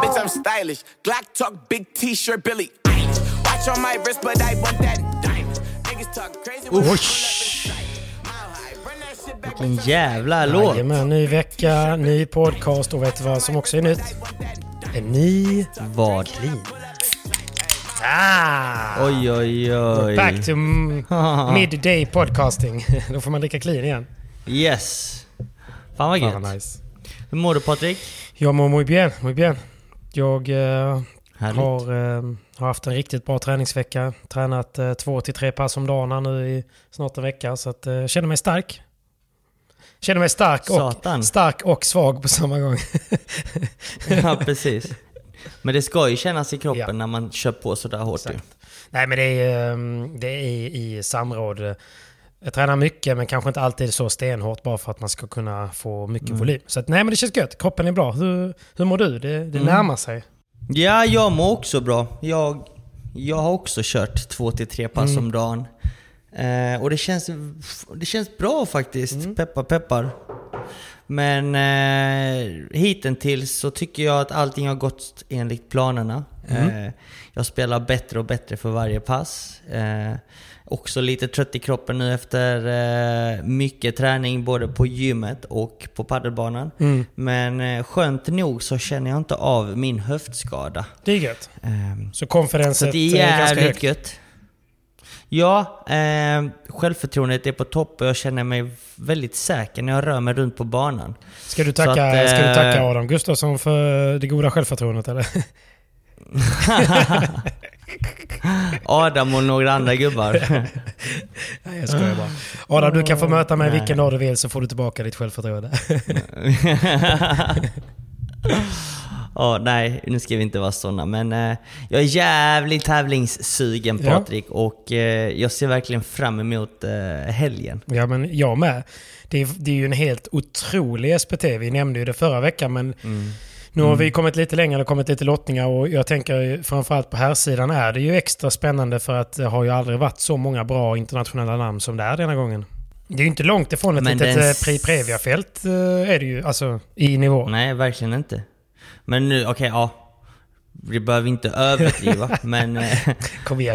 Bitch, I'm stylish. Glock talk, big t-shirt, Billy. Watch on my wrist, but I want that diamond. Niggas talk crazy Vilken jävla låt! Jajamän, ny vecka, ny podcast och vet du vad som också är nytt? En ny Vad? clean. Ah! Oj, oj, oj. Back to midday podcasting. Då får man dricka clean igen. Yes. Fan vad gött. Fan vad nice. Hur mår du Patrik? Jag mår muy bien, muy bien. Jag eh, har, eh, har haft en riktigt bra träningsvecka. Tränat eh, två till tre pass om dagen här nu i snart en vecka. Så att, eh, känner mig stark. Känner mig stark Satan. och, stark och svag på samma gång. ja, precis. Men det ska ju kännas i kroppen Ja. när man kör på sådär hårt. Exakt. Nej men det är, eh, det är i, i samråd. Jag tränar mycket men kanske inte alltid så stenhårt bara för att man ska kunna få mycket Mm. volym. Så att, nej men det känns gött. Kroppen är bra. Hur, hur mår du? Det, det Mm. närmar sig. Ja, jag mår också bra. Jag, jag har också kört två till tre pass Mm. om dagen. Eh, och det känns, det känns bra faktiskt. Mm. Peppar peppar. Men eh, hittills så tycker jag att allting har gått enligt planerna. Mm. Eh, jag spelar bättre och bättre för varje pass. Eh, också lite trött i kroppen nu efter eh, mycket träning både på gymmet och på paddelbanan. Mm. Men eh, skönt nog så känner jag inte av min höftskada. Det är gött. Ehm, Så det är är ganska jävligt högt. gött. Ja, eh, självförtroendet är på topp och jag känner mig väldigt säker när jag rör mig runt på banan. Ska du tacka, att, ska du eh, tacka Adam Gustafsson för det goda självförtroendet eller? Adam och några andra gubbar. Nej jag skojar bara. Adam du kan få möta mig Nej. vilken dag du vill så får du tillbaka ditt självförtroende. Ja, nej, nu ska vi inte vara sådana. Men eh, jag är jävligt tävlingssugen Ja. Patrik och eh, jag ser verkligen fram emot eh, helgen. ja men jag med. Det är, det är ju en helt otrolig SPT. Vi nämnde ju det förra veckan men Mm. Nu har vi kommit lite längre och kommit lite lottningar och jag tänker framförallt på här sidan är det ju extra spännande för att det har ju aldrig varit så många bra internationella namn som det är denna gången. Det är ju inte långt ifrån ett Men litet den eh, Pri Previa-fält eh, är det ju, alltså i nivå. Nej, verkligen inte. Men nu, okej, ja. Vi behöver inte överdriva, men... eh.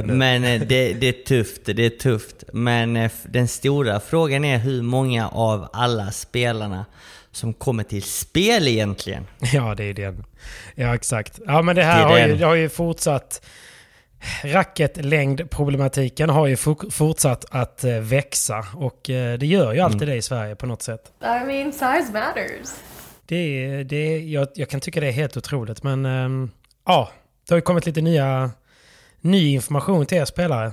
Men det, det är tufft, det är tufft. Men den stora frågan är hur många av alla spelarna som kommer till spel egentligen. Ja, det är den. Ja, exakt. Ja, men det här Det har, ju, den. det har ju fortsatt... Racketlängdproblematiken har ju for- fortsatt att eh, växa och eh, det gör ju alltid Mm. det i Sverige på något sätt. I mean, size matters. Det är, det jag, jag kan tycka det är helt otroligt men ehm, ja, det har ju kommit lite nya, ny information till er spelare.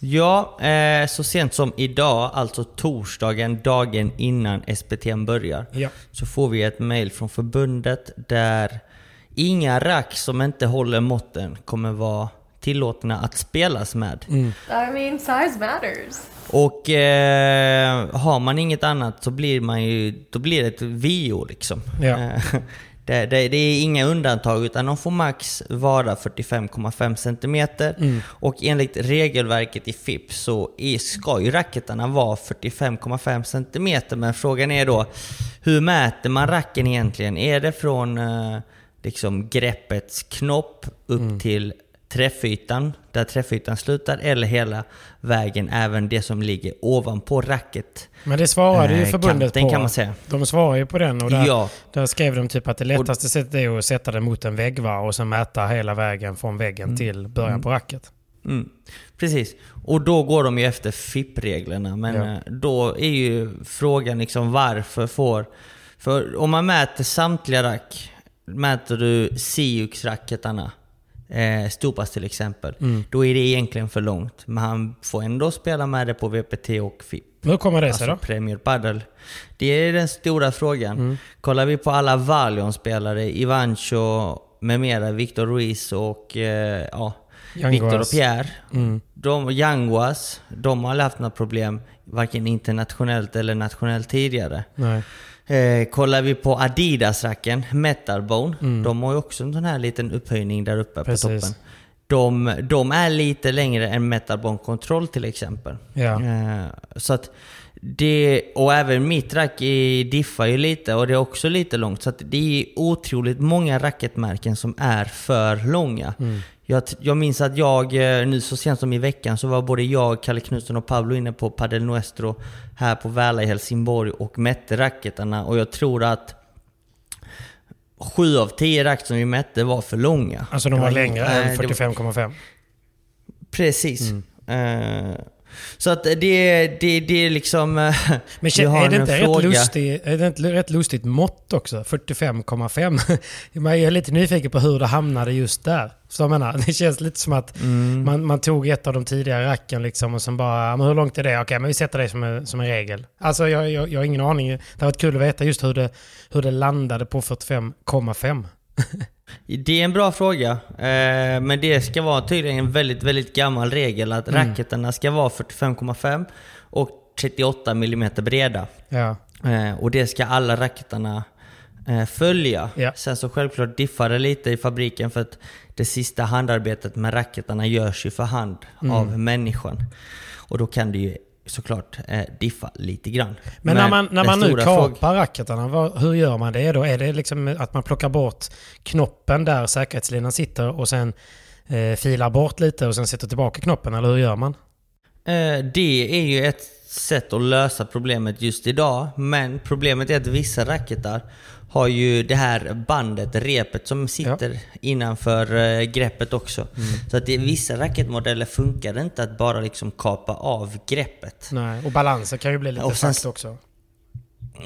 Ja, eh, så sent som idag, alltså torsdagen, dagen innan SPT'n börjar, Ja. så får vi ett mail från förbundet där inga rack som inte håller måtten kommer vara tillåtna att spelas med. Mm. I mean, size matters. Och eh, har man inget annat så blir man ju, då blir det ett VO liksom. Ja. Det, det, det är inga undantag utan de får max vara 45,5 cm. Mm. Och enligt regelverket i FIP så är, ska ju racketarna vara 45,5 cm. Men frågan är då, hur mäter man racken egentligen? Är det från eh, liksom greppets knopp upp Mm. till träffytan, där träffytan slutar, eller hela vägen, även det som ligger ovanpå racket. Men det svarade ju Eh, förbundet kanten på. kan man säga. De svarade ju på den och där, Ja. där skrev de typ att det lättaste sättet är att sätta den mot en vägg va? och sen mäta hela vägen från väggen till början på racket. Mm, precis. Och då går de ju efter FIP-reglerna. Men Ja. eh, då är ju frågan liksom varför får... För om man mäter samtliga rack, mäter du Siux-racketarna, eh, Stupas till exempel, Mm. då är det egentligen för långt. Men han får ändå spela med det på VPT och FIP. Hur kommer det sig Alltså då? Premier Padel. Det är den stora frågan. Mm. Kollar vi på alla Valion-spelare, Ivancho med mera, Victor Ruiz och eh, ja. Victor och Pierre. Mm. De, Yanguas, de har aldrig haft några problem, varken internationellt eller nationellt tidigare. Nej. Eh, kollar vi på Adidas-racken, Metalbone, de har ju också en sån här liten upphöjning där uppe Mm. Precis. på toppen. De, de är lite längre än Metalbone Control till exempel. Ja. Eh, så att det, och även mitt rack i diffar ju lite och det är också lite långt. Så det är otroligt många racketmärken som är för långa. Jag, jag minns att jag, eh, nu så sent som i veckan, så var både jag, Kalle Knutsson och Pablo inne på Padel Nuestro här på Väla i Helsingborg och mätte racketarna. Och jag tror att sju av tio rack som vi mätte var för långa. Alltså de var längre än det var- 45,5. Precis. Mm. Eh, så att det, det, det är liksom... eh, Men vi kä- har är det, inte rätt fråga. lustig, är det inte rätt lustigt mått också? 45,5. Jag är lite nyfiken på hur det hamnade just där. Så jag menar, det känns lite som att Mm. man, man tog ett av de tidigare racken liksom och sen bara, "Ja, men hur långt är det? Okej, men vi sätter det som en, som en regel. Alltså jag, jag, jag har ingen aning. Det har varit kul att veta just hur det, hur det landade på 45,5. Det är en bra fråga. Eh, men det ska vara tydligen en väldigt, väldigt gammal regel att Mm. racketarna ska vara 45,5 och 38 mm breda. Ja. Eh, och det ska alla racketarna eh, följa. Ja. Sen så självklart diffar det lite i fabriken för att det sista handarbetet med racketarna görs ju för hand Mm. av människan. Och då kan det ju såklart eh, diffa lite grann. Men, när man, när man nu kapar racketarna, vad, hur gör man det då? Är det liksom att man plockar bort knoppen där säkerhetslinan sitter och sen eh, filar bort lite och sen sätter tillbaka knoppen? Eller hur gör man? Eh, Det är ju ett sätt att lösa problemet just idag. Men problemet är att vissa racketar har ju det här bandet, repet som sitter innanför eh, greppet också. Mm. Så att i vissa racketmodeller funkar det inte att bara liksom kapa av greppet. Nej, och balansen kan ju bli lite fast också.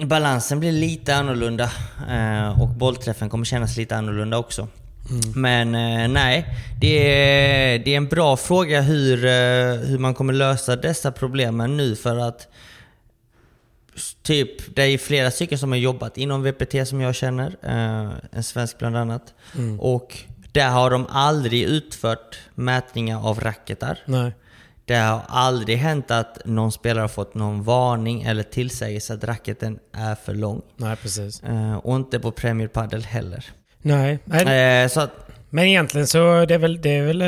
Balansen blir lite annorlunda eh, och bollträffen kommer kännas lite annorlunda också. Men eh, nej, det är, det är en bra fråga hur, hur man kommer lösa dessa problemen nu för att Typ, det är flera stycken som har jobbat inom VPT som jag känner, eh, en svensk bland annat. Och där har de aldrig utfört mätningar av racketar. Nej. Det har aldrig hänt att någon spelare har fått någon varning eller tillsägelse att racketen är för lång. Nej, precis. Eh, och inte på Premier Padel heller. Nej. Nej. Eh, så att, Men egentligen så det är väl... Det är väl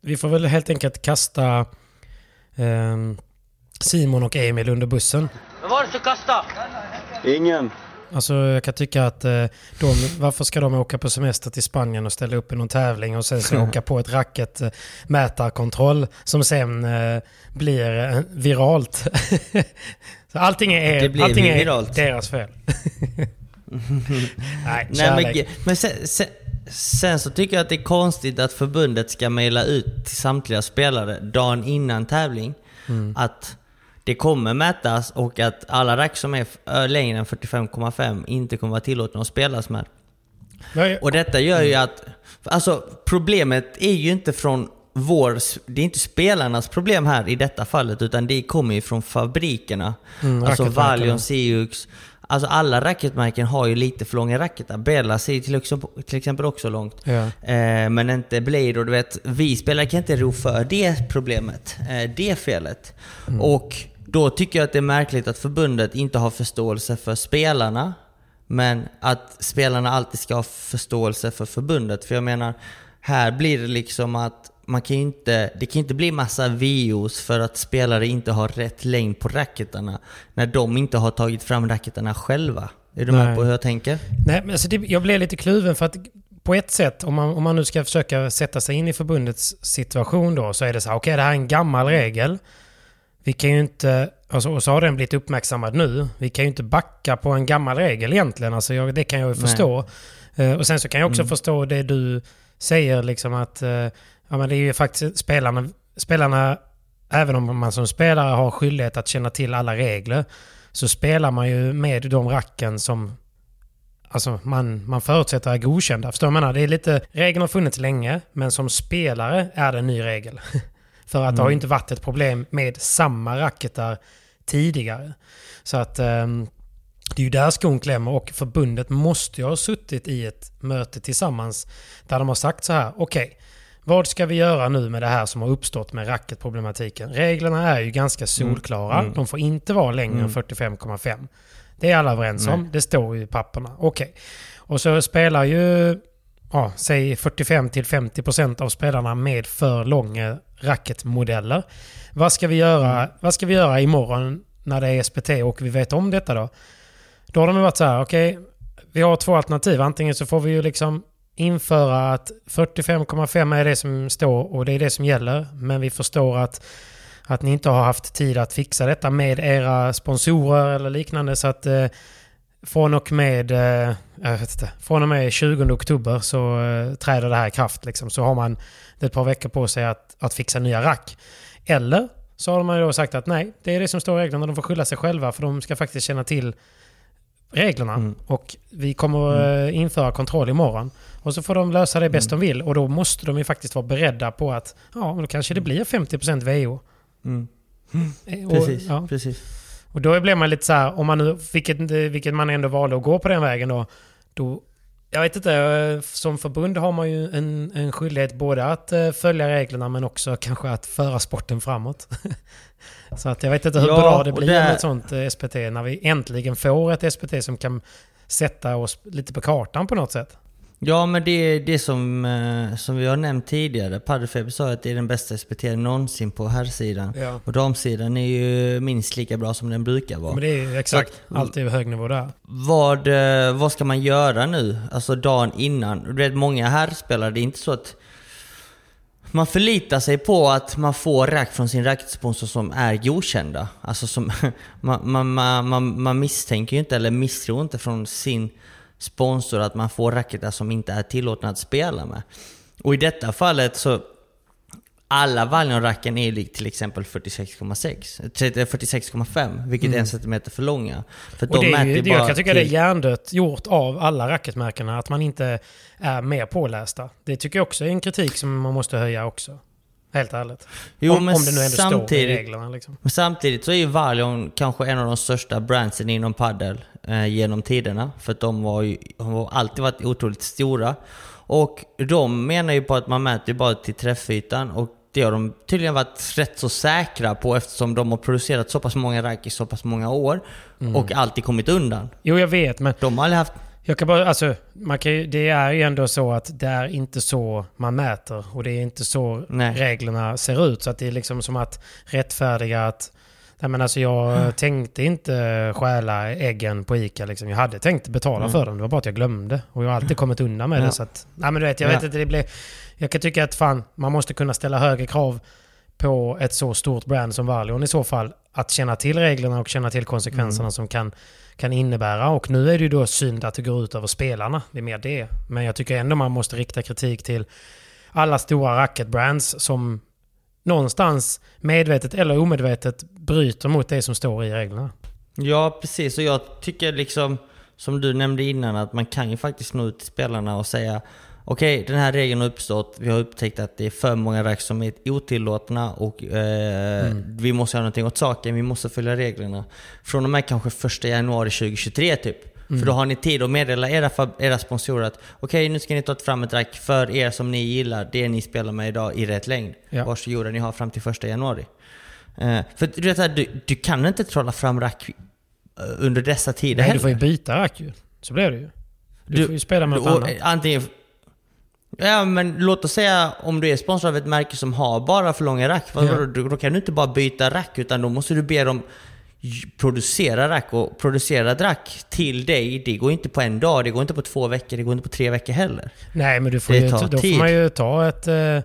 vi får väl helt enkelt kasta ehm, Simon och Emil under bussen. Vad var det som kastade? Ingen. Alltså jag kan tycka att eh, de, varför ska de åka på semester till Spanien och ställa upp i någon tävling och sen så åka på ett racket eh, mätarkontroll som sen eh, blir eh, viralt. så allting är, Det blir allting är viralt. deras fel. Nej, Nej, men men sen, sen, sen så tycker jag att det är konstigt att förbundet ska mejla ut till samtliga spelare dagen innan tävling Mm. att det kommer mätas och att alla rack som är ö, längre än 45,5 inte kommer vara tillåtna att spelas med. Men- Och detta gör ju att... Alltså problemet är ju inte från vår... Det är inte spelarnas problem här i detta fallet utan det kommer ju från fabrikerna. Mm, alltså. Valion, Siux, Alltså alla racketmärken har ju lite för långa racketar. Bella ser till, exempel- till exempel också långt. Ja. Eh, men inte Blade och du vet, vi spelare kan inte ro för det problemet. Eh, det felet. Och då tycker jag att det är märkligt att förbundet inte har förståelse för spelarna. Men att spelarna alltid ska ha förståelse för förbundet. För jag menar, här blir det liksom att man kan inte, det kan inte bli massa VOs för att spelare inte har rätt längd på racketarna. När de inte har tagit fram racketarna själva. Är du Nej. med på hur jag tänker? Nej, men alltså det, jag blev lite kluven för att på ett sätt, om man, om man nu ska försöka sätta sig in i förbundets situation då, så är det så här, okej det här är en gammal regel. Vi kan ju inte, alltså, och så har den blivit uppmärksammad nu. Vi kan ju inte backa på en gammal regel egentligen, alltså jag, det kan jag ju förstå. Eh, och sen så kan jag också Mm. förstå det du säger, liksom att eh, ja, men det är ju faktiskt spelarna, spelarna, även om man som spelare har skyldighet att känna till alla regler, så spelar man ju med de racken som alltså man, man förutsätter är godkända. Förstår du vad jag menar? Det är lite, regeln har funnits länge, men som spelare är det en ny regel. För att det har ju inte varit ett problem med samma racketar tidigare. Så att ehm, det är ju där skon klämmer och förbundet måste ju ha suttit i ett möte tillsammans där de har sagt så här, okej, vad ska vi göra nu med det här som har uppstått med racketproblematiken? Reglerna är ju ganska solklara. De får inte vara längre än 45,5. Det är alla överens om. Det står ju i papperna. Okej. Och så spelar ju, ja, säg 45-50% av spelarna med för långa racketmodeller. Vad ska vi göra, vad ska vi göra imorgon när det är SPT och vi vet om detta då? Då har de varit så här, okej, vi har två alternativ. Antingen så får vi ju liksom införa att 45,5 är det som står och det är det som gäller. Men vi förstår att, att ni inte har haft tid att fixa detta med era sponsorer eller liknande. Så att eh, från och med, eh, jag vet inte, från och med 20 oktober så eh, träder det här i kraft. Liksom. Så har man ett par veckor på sig att, att fixa nya rack. Eller så har man ju då sagt att nej, det är det som står i reglerna. De får skylla sig själva för de ska faktiskt känna till reglerna. Och vi kommer eh, införa kontroll imorgon. Och så får de lösa det bäst de vill. Och då måste de ju faktiskt vara beredda på att ja, då kanske det blir 50% VO. Mm. Eh, Och, Precis, ja. precis. Och då blev man lite så här, om man nu, vilket, vilket man ändå valde att gå på den vägen då, då jag vet inte, eh, som förbund har man ju en, en skyldighet både att eh, följa reglerna men också kanske att föra sporten framåt. så att jag vet inte hur Ja, bra det blir det- med ett sånt eh, SPT när vi äntligen får ett SPT som kan sätta oss lite på kartan på något sätt. Ja, men det är det som, eh, som vi har nämnt tidigare. Paddelfeber sa att det är den bästa SPT någonsin på herrsidan. Ja. Och damsidan är ju minst lika bra som den brukar vara. Men det är exakt alltid hög nivå där. Vad, eh, vad ska man göra nu? Alltså dagen innan? Du vet, många herrspelare, det är inte så att man förlitar sig på att man får rack från sin racketsponsor som är godkända. Alltså som, man, man, man, man, man misstänker ju inte, eller misstror inte från sin sponsor att man får racketar som inte är tillåtna att spela med. Och i detta fallet så alla Valion-racken är ju till exempel 46,6. 30 46,5, vilket är en centimeter för långa. För Mm. Och det är mäter det, bara jag kan tycka det är till- hjärndött gjort av alla racketmärkena att man inte är mer pålästa. Det tycker jag också är en kritik som man måste höja också. Helt ärligt. Jo, om, men om det nu ändå står i reglerna. Liksom. Men samtidigt så är ju Valion kanske en av de största brandsen inom padel eh, genom tiderna. För att de har ju de har alltid varit otroligt stora. Och de menar ju på att man mäter ju bara till träffytan och det har de tydligen varit rätt så säkra på eftersom de har producerat så pass många rack i så pass många år Mm. och alltid kommit undan. Jo, jag vet, men De har aldrig haft... jag kan bara, alltså, man kan, ju- det är ju ändå så att det är inte så man mäter och det är inte så Nej. reglerna ser ut. Så att det är liksom som att rättfärdiga att Nej, men alltså jag tänkte inte stjäla äggen på ICA. Liksom. Jag hade tänkt betala för dem. Det var bara att jag glömde. Och jag har alltid kommit undan med Ja. det. Så att, nej, men du vet, jag Ja. vet inte, det blir, Jag kan tycka att fan, man måste kunna ställa högre krav på ett så stort brand som Valion i så fall. Att känna till reglerna och känna till konsekvenserna Mm. som kan, kan innebära. Och nu är det ju då synd att det går ut över spelarna. Det är mer det. Men jag tycker ändå man måste rikta kritik till alla stora racketbrands som någonstans medvetet eller omedvetet bryter mot det som står i reglerna. Ja, precis. Och jag tycker liksom, som du nämnde innan, att man kan ju faktiskt nå ut till spelarna och säga okej den här regeln har uppstått, vi har upptäckt att det är för många rack som är otillåtna och eh, vi måste göra någonting åt saken, vi måste följa reglerna. Från och med kanske första januari 2023 typ. För då har ni tid att meddela era, era sponsorer att okej nu ska ni ta fram ett rack för er som ni gillar, det ni spelar med idag i rätt längd. Ja. Varsågoda, ni har fram till första januari. Eh, för du, vet, här, du, du kan inte trolla fram rack eh, under dessa tider Nej, du får ju heller. byta rack ju. Så blir det ju. Du, får ju spela med något annat. Antingen... Ja men låt oss säga om du är sponsrad av ett märke som har bara för långa rack. Ja. då, då kan du inte bara byta rack utan då måste du be dem producera rack och producera rack till dig. Det går inte på en dag, det går inte på två veckor, det går inte på tre veckor heller. Nej, men du får Det ju, då tid. får man ju ta ett, eh,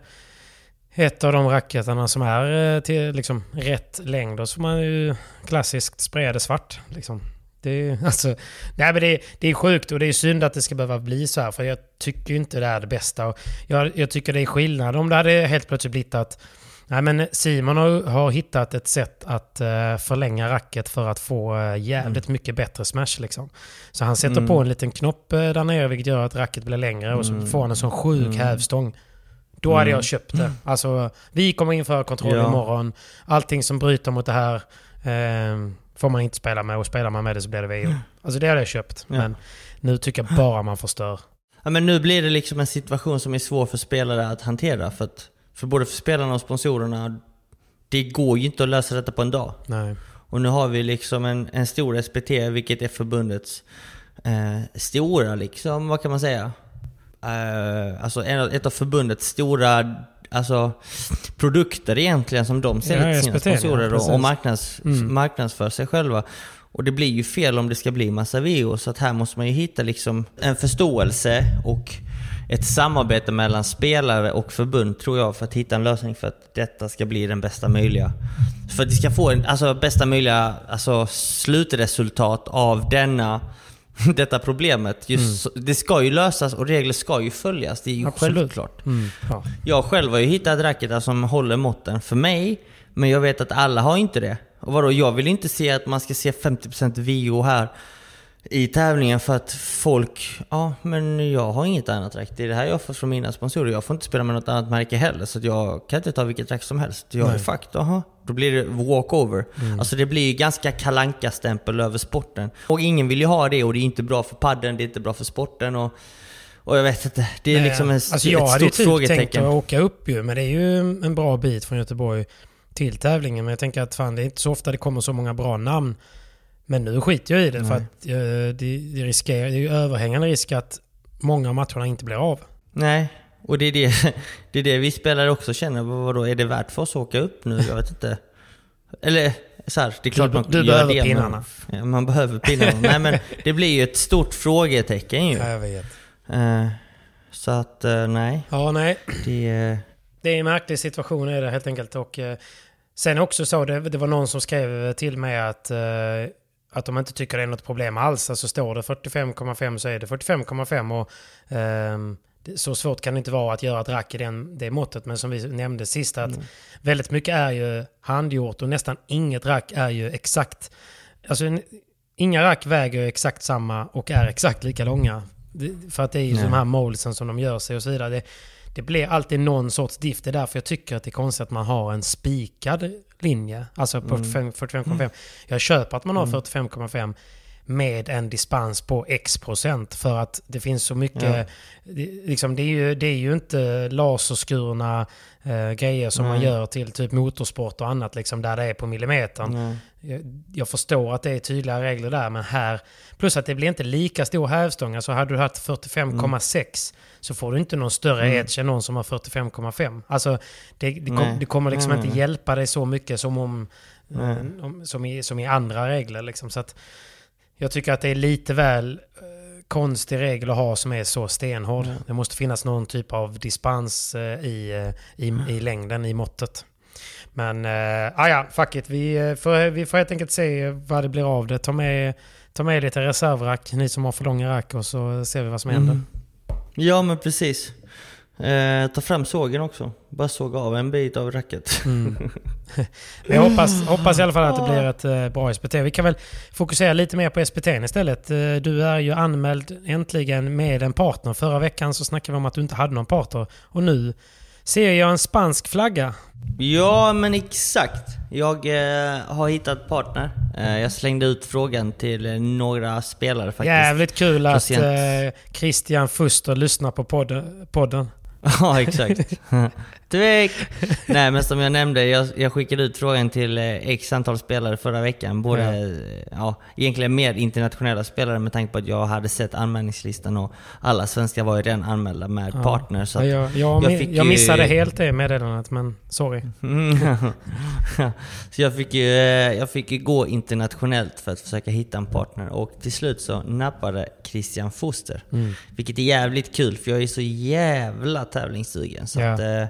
ett av de racketarna som är eh, till liksom, rätt längd och så får man ju klassiskt det svart. Liksom. Det, är- alltså, nej, men det, det är sjukt och det är synd att det ska behöva bli så här för jag tycker inte det är det bästa. Och jag, jag tycker det är skillnad om det hade helt plötsligt blivit att Nej, men Simon har, har hittat ett sätt att eh, förlänga racket för att få uh, jävligt mycket bättre smash. Liksom. Så han sätter på en liten knopp uh, där nere vilket gör att racket blir längre och så får han en sån sjuk hävstång. Då hade jag köpt det. Alltså, vi kommer införa kontroll Ja. imorgon. Allting som bryter mot det här eh, får man inte spela med och spelar man med det så blir det VO. Alltså det hade jag köpt. Ja. Men nu tycker jag bara man förstör. Ja, men nu blir det liksom en situation som är svår för spelare att hantera. För, att, för både för spelarna och sponsorerna, det går ju inte att lösa detta på en dag. Nej. Och nu har vi liksom en, en stor SPT, vilket är förbundets eh, stora, liksom, vad kan man säga? Eh, alltså en, ett av förbundets stora alltså, produkter egentligen som de säljer Ja, till sina ja, sponsorer och, precis. och marknads, Mm. marknadsför sig själva. Och det blir ju fel om det ska bli massa VO, så att här måste man ju hitta liksom en förståelse och ett samarbete mellan spelare och förbund tror jag för att hitta en lösning för att detta ska bli den bästa möjliga. För att vi ska få en, alltså, bästa möjliga alltså, slutresultat av denna, detta problemet. Just, så- Det ska ju lösas och regler ska ju följas, det är ju Absolut. självklart. Mm. Ja. Jag själv har ju hittat racketar som håller måtten för mig, men jag vet att alla har inte det. Och vadå, jag vill inte se att man ska se 50% VO här i tävlingen för att folk, ja men jag har inget annat rack. Det är det här jag får från mina sponsorer. Jag får inte spela med något annat märke heller. Så jag kan inte ta vilket rack som helst. Jag är Nej. fucked, aha. Då blir det walkover. Alltså det blir ju ganska kalanka stämpel över sporten. Och ingen vill ju ha det och det är inte bra för padden, det är inte bra för sporten. Och, och jag vet inte, det är Nej, liksom en, alltså jag ett hade ju stort typ tänkt frågetecken. att åka upp ju, men det är ju en bra bit från Göteborg till tävlingen. Men jag tänker att fan, det är inte så ofta det kommer så många bra namn. Men nu skiter jag i det för att eh, det, det, riskerar, det är ju överhängande risk att många av matcherna inte blir av. Nej, och det är det, det är det vi spelare också känner. Vad- Vadå, är det värt för oss att åka upp nu? Jag vet inte. Eller så här, det är klart Du- man du gör behöver det, pinnarna. Ja, man behöver pinnarna. Nej men det blir ju ett stort frågetecken ju. Ja, jag vet. Eh, så att, eh, nej. Ja, nej. Det är... Det är en märklig situation är det helt enkelt. Och, eh, sen också så, det, det var någon som skrev till mig att, eh, att de inte tycker det är något problem alls. Alltså står det 45,5 så är det 45,5 och ehm, så svårt kan det inte vara att göra ett rack i den, det måttet. Men som vi nämnde sist att väldigt mycket är ju handgjort och nästan inget rack är ju exakt. Alltså inga rack väger exakt samma och är exakt lika långa. För att det är ju Nej. de här moldsen som de gör sig och så vidare. Det, det blir alltid någon sorts diff. Det är därför jag tycker att det är konstigt att man har en spikad linje. Alltså på 45 45,5. Jag köper att man har 45,5 med en dispens på x procent. För att det finns så mycket... Ja. Liksom, det, är ju, det är ju inte laserskurna eh, grejer som man Nej. gör till typ motorsport och annat. Liksom, där det är på millimetern. Jag, jag förstår att det är tydliga regler där, men här... Plus att det blir inte lika stor hävstång. Alltså hade du haft 45,6 så får du inte någon större edge än någon som har 45,5. Alltså det, det, kom, det kommer liksom Nej, inte hjälpa dig så mycket som om... Nej. om som, i, som i andra regler liksom. Så att jag tycker att det är lite väl eh, konstig regel att ha som är så stenhård. Det måste finnas någon typ av dispens eh, i, eh, i, i längden, i måttet. Men, ah ja, fuck it. Vi, får, vi får helt enkelt se vad det blir av det. Ta med, ta med lite reservrack, ni som har för långa rack, och så ser vi vad som händer. Mm. Ja men precis. Eh, ta fram sågen också. Bara såga av en bit av racket. Men jag hoppas, hoppas i alla fall att det blir ett eh, bra SPT. Vi kan väl fokusera lite mer på SPT istället. Eh, du är ju anmäld äntligen med en partner. Förra veckan så snackade vi om att du inte hade någon partner. Och nu ser jag en spansk flagga. Ja, men exakt. Jag eh, har hittat partner. Eh, jag slängde ut frågan till eh, några spelare faktiskt. Jävligt kul att eh, Christian Fuster lyssnar på podden. podden. Ja, exakt. Tvek! Nej, men som jag nämnde, jag, jag skickade ut frågan till eh, x antal spelare förra veckan. Både, Ja. ja. ja, egentligen mer internationella spelare med tanke på att jag hade sett anmälningslistan och alla svenskar var ju redan anmälda med Ja. partner. Så Ja, jag, jag, jag fick jag ju- missade helt det meddelandet, men sorry. Så jag fick, ju, eh, jag fick ju gå internationellt för att försöka hitta en partner och till slut så nappade Christian Foster. Mm. Vilket är jävligt kul för jag är så jävla tävlingssugen. Så Ja. att, eh,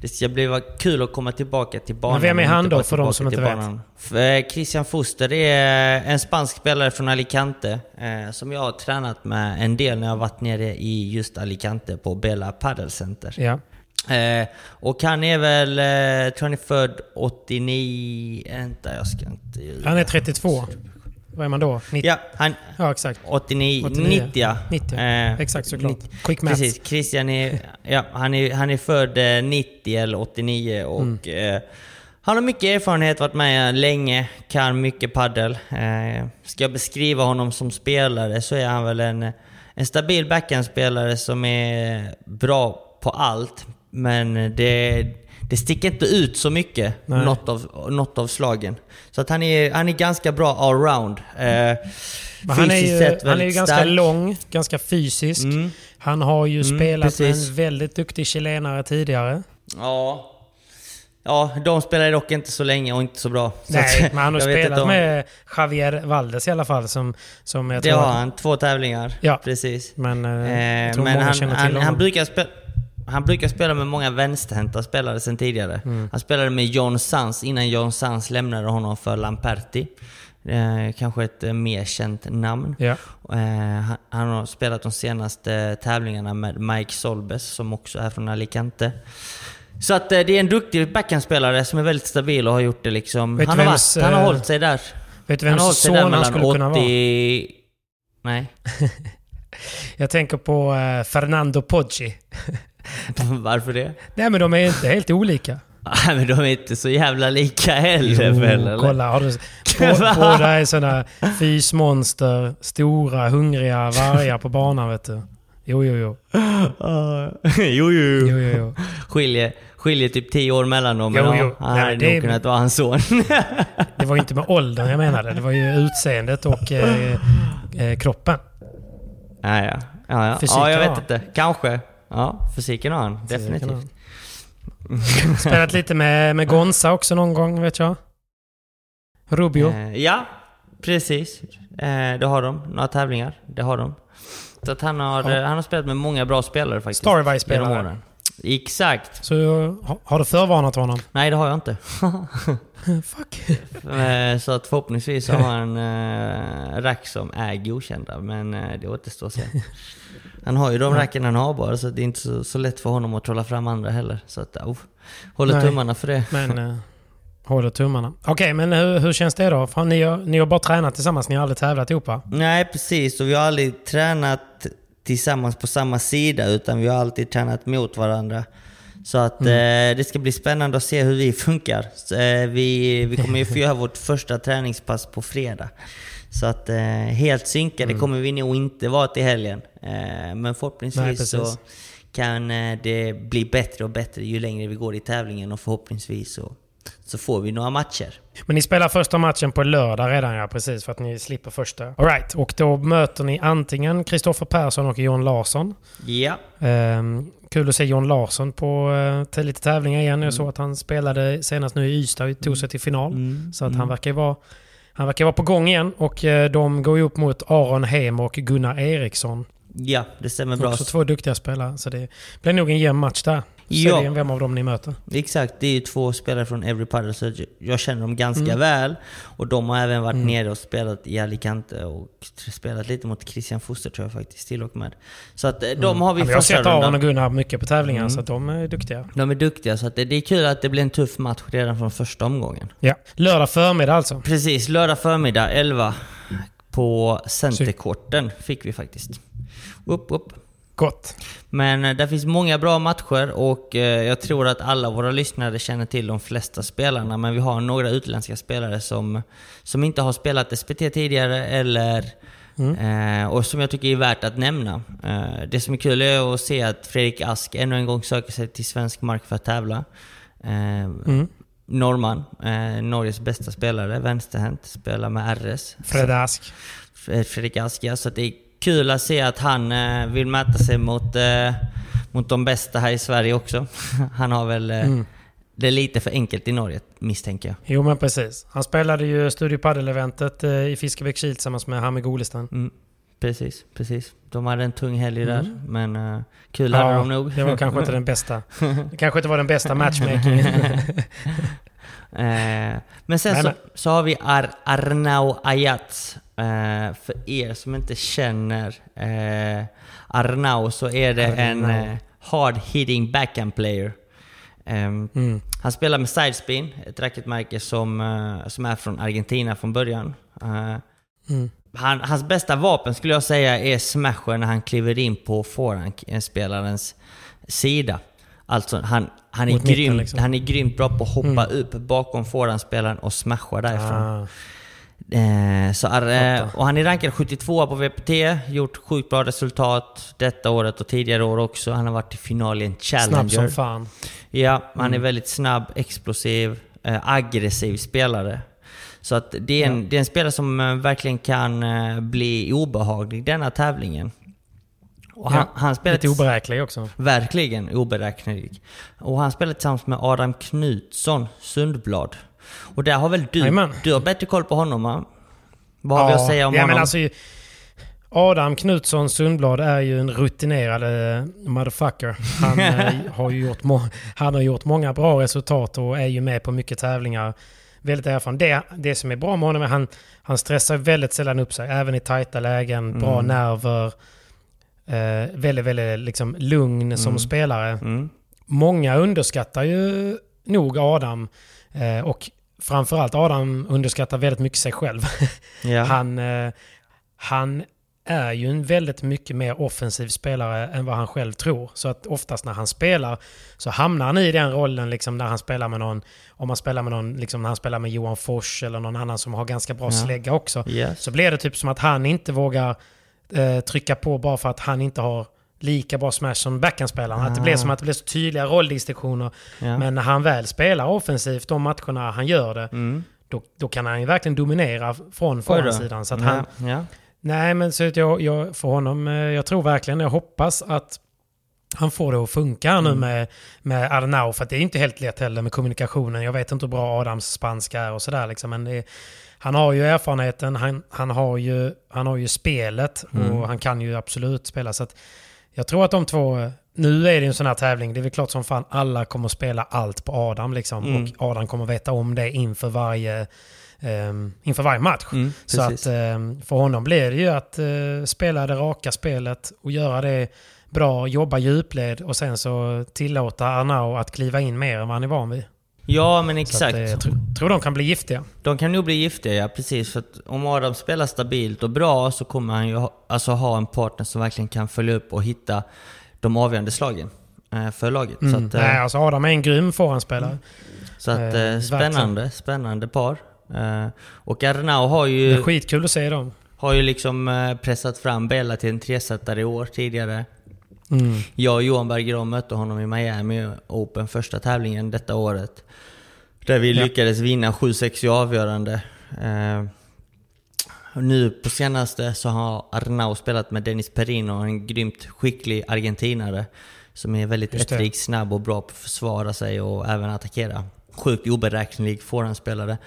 det ska bli kul att komma tillbaka till banan. Men vem är han då, för de som inte vet? banan. Eh, Christian Foster är en spansk spelare från Alicante eh, som jag har tränat med en del när jag varit nere i just Alicante på Bella Padel Center. Ja. Eh, och han är väl, eh, tror han är född 89... Vänta, jag ska inte. Han är 32. Vad är man då? 90? Ja, han... Ja, exakt. 89, 89. 90 ja. 90, Eh, exakt såklart. 90. Quick maths. Precis, Christian är, ja, han är, han är född eh, 90 eller 89 och Mm. eh, han har mycket erfarenhet, varit med länge, kan mycket paddel. Eh, ska jag beskriva honom som spelare så är han väl en, en stabil backhandspelare som är bra på allt. Men det, det sticker inte ut så mycket, Nej. något av, något av slagen. Så att han är, han är ganska bra allround. Eh, han är ju, sett han är ju ganska stark. lång, ganska fysisk. Mm. Han har ju Mm, spelat med precis. en väldigt duktig chilenare tidigare. Ja. Ja, de spelar dock inte så länge och inte så bra. Så Nej, att- men han har spelat om- med Javier Valdes i alla fall. Som, som jag Det tror, har han, två tävlingar. Ja. Precis. Men eh, Eh, men han, han, han, brukar spela, han brukar spela med många vänsterhänta spelare sen tidigare. Mm. Han spelade med John Sans innan John Sans lämnade honom för Lamperti. Eh, kanske ett eh, mer känt namn. Ja. Eh, han, han har spelat de senaste tävlingarna med Mike Solbes som också är från Alicante. Så att eh, det är en duktig backhandspelare som är väldigt stabil och har gjort det liksom. Vet Han har, vems, varit, han har eh, hållit sig där. Vet du Han har vems sig där son han skulle kunna vara? 80... Nej. Jag tänker på eh, Fernando Poggi. Varför det? Nej men de är inte helt olika. Nej men de är inte så jävla lika heller väl eller? kolla. Har du, bå- båda är sådana fysmonster, stora, hungriga vargar på banan vet du. Jo, jo, jo. jo, jo, jo, jo, jo. Skiljer, skiljer typ 10 år mellan dem. Jo, jo. han hade det nog kunnat vara hans son. Det var ju inte med åldern jag menade. Det var ju utseendet och eh, eh, kroppen. ja, ja. Ja, ja. Fysiken ja, jag vet inte. Kanske. Ja, fysiken har han. Definitivt. har Spelat lite med, med Gonza också någon gång, vet jag. Rubio. Eh, ja, precis. Eh, det har de. Några tävlingar. Det har de. Så att han har, Ja. eh, han har spelat med många bra spelare faktiskt. Starby-spelare. Exakt. Så ha- har du förvarnat honom? Nej, det har jag inte. Fuck. Eh, Så att förhoppningsvis har han äh, rack som är godkända, men eh, det återstår att se. Han har ju de racken han har bara, så det är inte så, så lätt för honom att trolla fram andra heller. Så att, oh, håller Nej. tummarna för det. Men eh, håller tummarna. Okej, men hur, hur känns det då? För ni, har, ni har bara tränat tillsammans, ni har aldrig tävlat ihop va? Nej, precis. Och vi har aldrig tränat tillsammans på samma sida, utan vi har alltid tränat mot varandra. Så att Mm. eh, det ska bli spännande att se hur vi funkar. Så, eh, vi, vi kommer ju få göra vårt första träningspass på fredag. Så att eh, helt synkade Mm. kommer vi nog inte vara till helgen. Eh, men Nej, förhoppningsvis precis. så kan eh, det bli bättre och bättre ju längre vi går i tävlingen och förhoppningsvis så, så får vi några matcher. Men ni spelar första matchen på lördag redan ja, precis för att ni slipper första. Alright, och då möter ni antingen Kristoffer Persson och John Larsson. Ja. Ehm, kul att se John Larsson på uh, till lite tävlingar igen. Mm. Jag såg att han spelade senast nu i Ystad och tog sig till final. Mm. Så att han verkar vara han verkar vara på gång igen och eh, de går ju upp mot Aron Hem och Gunnar Eriksson. Ja, det stämmer bra. Också två duktiga spelare. Så det blir nog en jämn match där. Ja. Ja. vem av dem ni möter. Exakt, det är ju två spelare från Every Paddle så jag känner dem ganska Mm. väl. Och de har även varit nere och spelat i Alicante och spelat lite mot Christian Foster tror jag faktiskt till och med. Så att eh, de har vi Mm. Men jag har sett Aron och Gunnar mycket på tävlingar, Mm. så att de är duktiga. De är duktiga, så det, det är kul att det blir en tuff match redan från första omgången. Ja. Lördag förmiddag alltså. Precis, lördag förmiddag 11 på Centerkorten fick vi faktiskt. Upp, upp. Gott. Men eh, där finns många bra matcher och eh, jag tror att alla våra lyssnare känner till de flesta spelarna. Men vi har några utländska spelare som, som inte har spelat SPT tidigare eller eh, och som jag tycker är värt att nämna. Det som är kul är att se att Fredrik Ask ännu en gång söker sig till svensk mark för att tävla. Eh, Norrman, Norges bästa spelare, vänsterhänt, spelar med RS. Fred Ask. Fred- Fredrik Ask, ja. Så det är kul att se att han eh, vill mäta sig mot, eh, mot de bästa här i Sverige också. Han har väl eh, det är lite för enkelt i Norge, misstänker jag. Jo men precis. Han spelade ju Studio Padel-eventet i Fiskebäckskil tillsammans med Hamid Golestan. Mm. Precis, precis. De hade en tung helg där, men eh, kul hade de nog. det var kanske inte den bästa. Det kanske inte var den bästa matchmakingen. Eh, men sen Nej, så, men- så har vi Ar Arnau Ayats. Eh, för er som inte känner eh, Arnau så är det en Arnau. eh, hard hitting backhand player. Ehm, Mm. Han spelar med sidespin, ett racketmärke som, eh, som är från Argentina från början. Eh, Mm. han, hans bästa vapen skulle jag säga är smashen när han kliver in på forehandspelarens sida. Alltså han, han, är grym, liksom. han är grymt bra på att hoppa upp bakom forehandspelaren och smasha därifrån. Ah, Eh, så, är, eh, och han är rankad 72 på VPT, gjort sjukt bra resultat detta året och tidigare år också. Han har varit i final i en Challenger. snabb som fan. Ja, han är Mm. väldigt snabb, explosiv, eh, aggressiv spelare. Så att det är en, det är en spelare som eh, verkligen kan bli obehaglig denna tävlingen. Och han, Ja, han spelar Lite oberäknelig också. Verkligen oberäknelig. Och han spelar tillsammans med Adam Knutsson, Sundblad. Och där har väl du, du har bättre koll på honom va? Vad har vi att säga om ja, honom? Men alltså, Adam Knutsson Sundblad är ju en rutinerad eh, motherfucker. Han, eh, har ju gjort han har gjort många bra resultat och är ju med på mycket tävlingar. Väldigt erfaren. Det, det som är bra med honom är att han, han stressar väldigt sällan upp sig. Även i tajta lägen, bra Mm. nerver. Eh, väldigt, väldigt liksom, lugn som spelare. Mm. Många underskattar ju nog Adam. Eh, och framförallt Adam underskattar väldigt mycket sig själv. Ja. Han, eh, han är ju en väldigt mycket mer offensiv spelare än vad han själv tror. Så att oftast när han spelar så hamnar han i den rollen liksom när han spelar med någon, om man spelar med någon, liksom när han spelar med Johan Fors eller någon annan som har ganska bra slägga också. Yes. Så blir det typ som att han inte vågar eh, trycka på bara för att han inte har lika bra smash som backhandspelaren. Att det blir som att det blir så tydliga rolldistinktioner. Ah. Ja. Men när han väl spelar offensivt de matcherna han gör det, Mm. då, då kan han ju verkligen dominera från forehandsidan. Så att han, ja. Nej, men så att jag, jag, för honom, eh, jag tror verkligen, jag hoppas att han får det att funka Mm. nu med, med Arnau. För att det är inte helt lätt heller med kommunikationen. Jag vet inte hur bra Adams spanska är och sådär. Liksom, men det, är- han har ju erfarenheten, han, han, har, ju, han har ju spelet Mm. och han kan ju absolut spela. Så att jag tror att de två... Nu är det en sån här tävling, det är väl klart som fan alla kommer spela allt på Adam. Liksom, Mm. Och Adam kommer veta om det inför varje, ehm, inför varje match. Mm, Så att ehm, för honom blir det ju att eh, spela det raka spelet och göra det bra, jobba djupled och sen så tillåta Arnau att kliva in mer än vad han är van vid. ja, men exakt. att, eh, jag tro, tror de kan bli giftiga. De kan nog bli giftiga, ja precis. För om Adam spelar stabilt och bra så kommer han ju ha, alltså ha en partner som verkligen kan följa upp och hitta de avgörande slagen eh, för laget. Så att, eh, Nej, alltså Adam är en grym forehandspelare. så att eh, eh, spännande, spännande par. Eh, och Arnau har Det ju, är skitkul att se dem. har ju liksom eh, pressat fram Bella till en tresetare i år tidigare. Mm. Jag och Johan Bergeron mötte honom i Miami Open första tävlingen detta året. Där vi Ja. lyckades vinna 7-6 i avgörande. Eh, och nu på senaste så har Arnau spelat med Dennis Perino, en grymt skicklig argentinare. Som är väldigt ettrig, snabb och bra på att försvara sig och även attackera. Sjukt oberäknelig forehandspelare.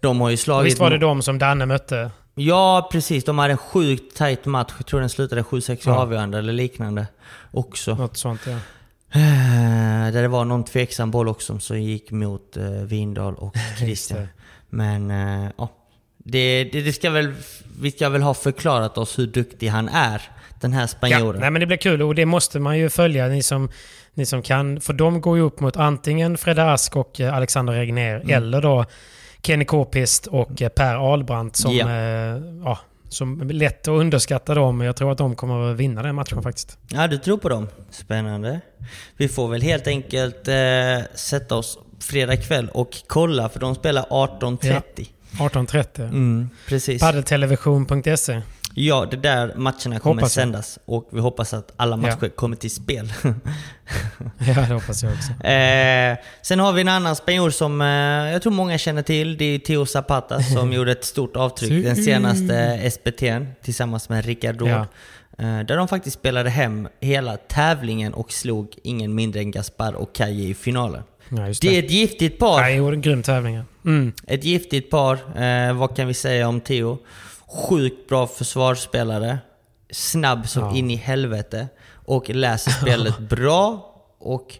De har ju slagit... Visst var det de som Danne mötte Ja, precis. De hade en sjukt tight match. Jag tror den slutade 7-6 Ja. avgörande eller liknande också. Något sånt ja. Eh, Där det var någon tveksam boll också som gick mot eh, Vindal och Christian. Men eh, ja, det, det, det ska väl, vi ska väl ha förklarat oss hur duktig han är, den här ja. spanjoren. Nej men det blir kul och det måste man ju följa, ni som, ni som kan. För de går ju upp mot antingen Fredde Ask och eh, Alexander Regner Mm. eller då Kenny Kåpist och eh, Per Ahlbrandt som, Ja. eh, ja, som är lätt att underskatta dem. Jag tror att de kommer att vinna den matchen faktiskt. Ja, du tror på dem. Spännande. Vi får väl helt enkelt eh, sätta oss fredag kväll och kolla, för de spelar 18.30. 18.30. Mm, precis. Ja, det där matcherna kommer Hoppas jag. sändas och vi hoppas att alla matcher kommer till spel. Ja, det hoppas jag också. eh, sen har vi en annan spanjor som eh, jag tror många känner till. Det är Theo Zapata som gjorde ett stort avtryck den senaste SPT'n tillsammans med Rickard Råd. Ja. Eh, där de faktiskt spelade hem hela tävlingen och slog ingen mindre än Gaspar och Kaje i finalen. Ja, Det det. är ett giftigt par. Nej, jo, en grym tävling. ja. Mm. Ett giftigt par. Eh, vad kan vi säga om Theo? Sjukt bra försvarsspelare. Snabb som Ja. in i helvete. Och läser spelet bra. Och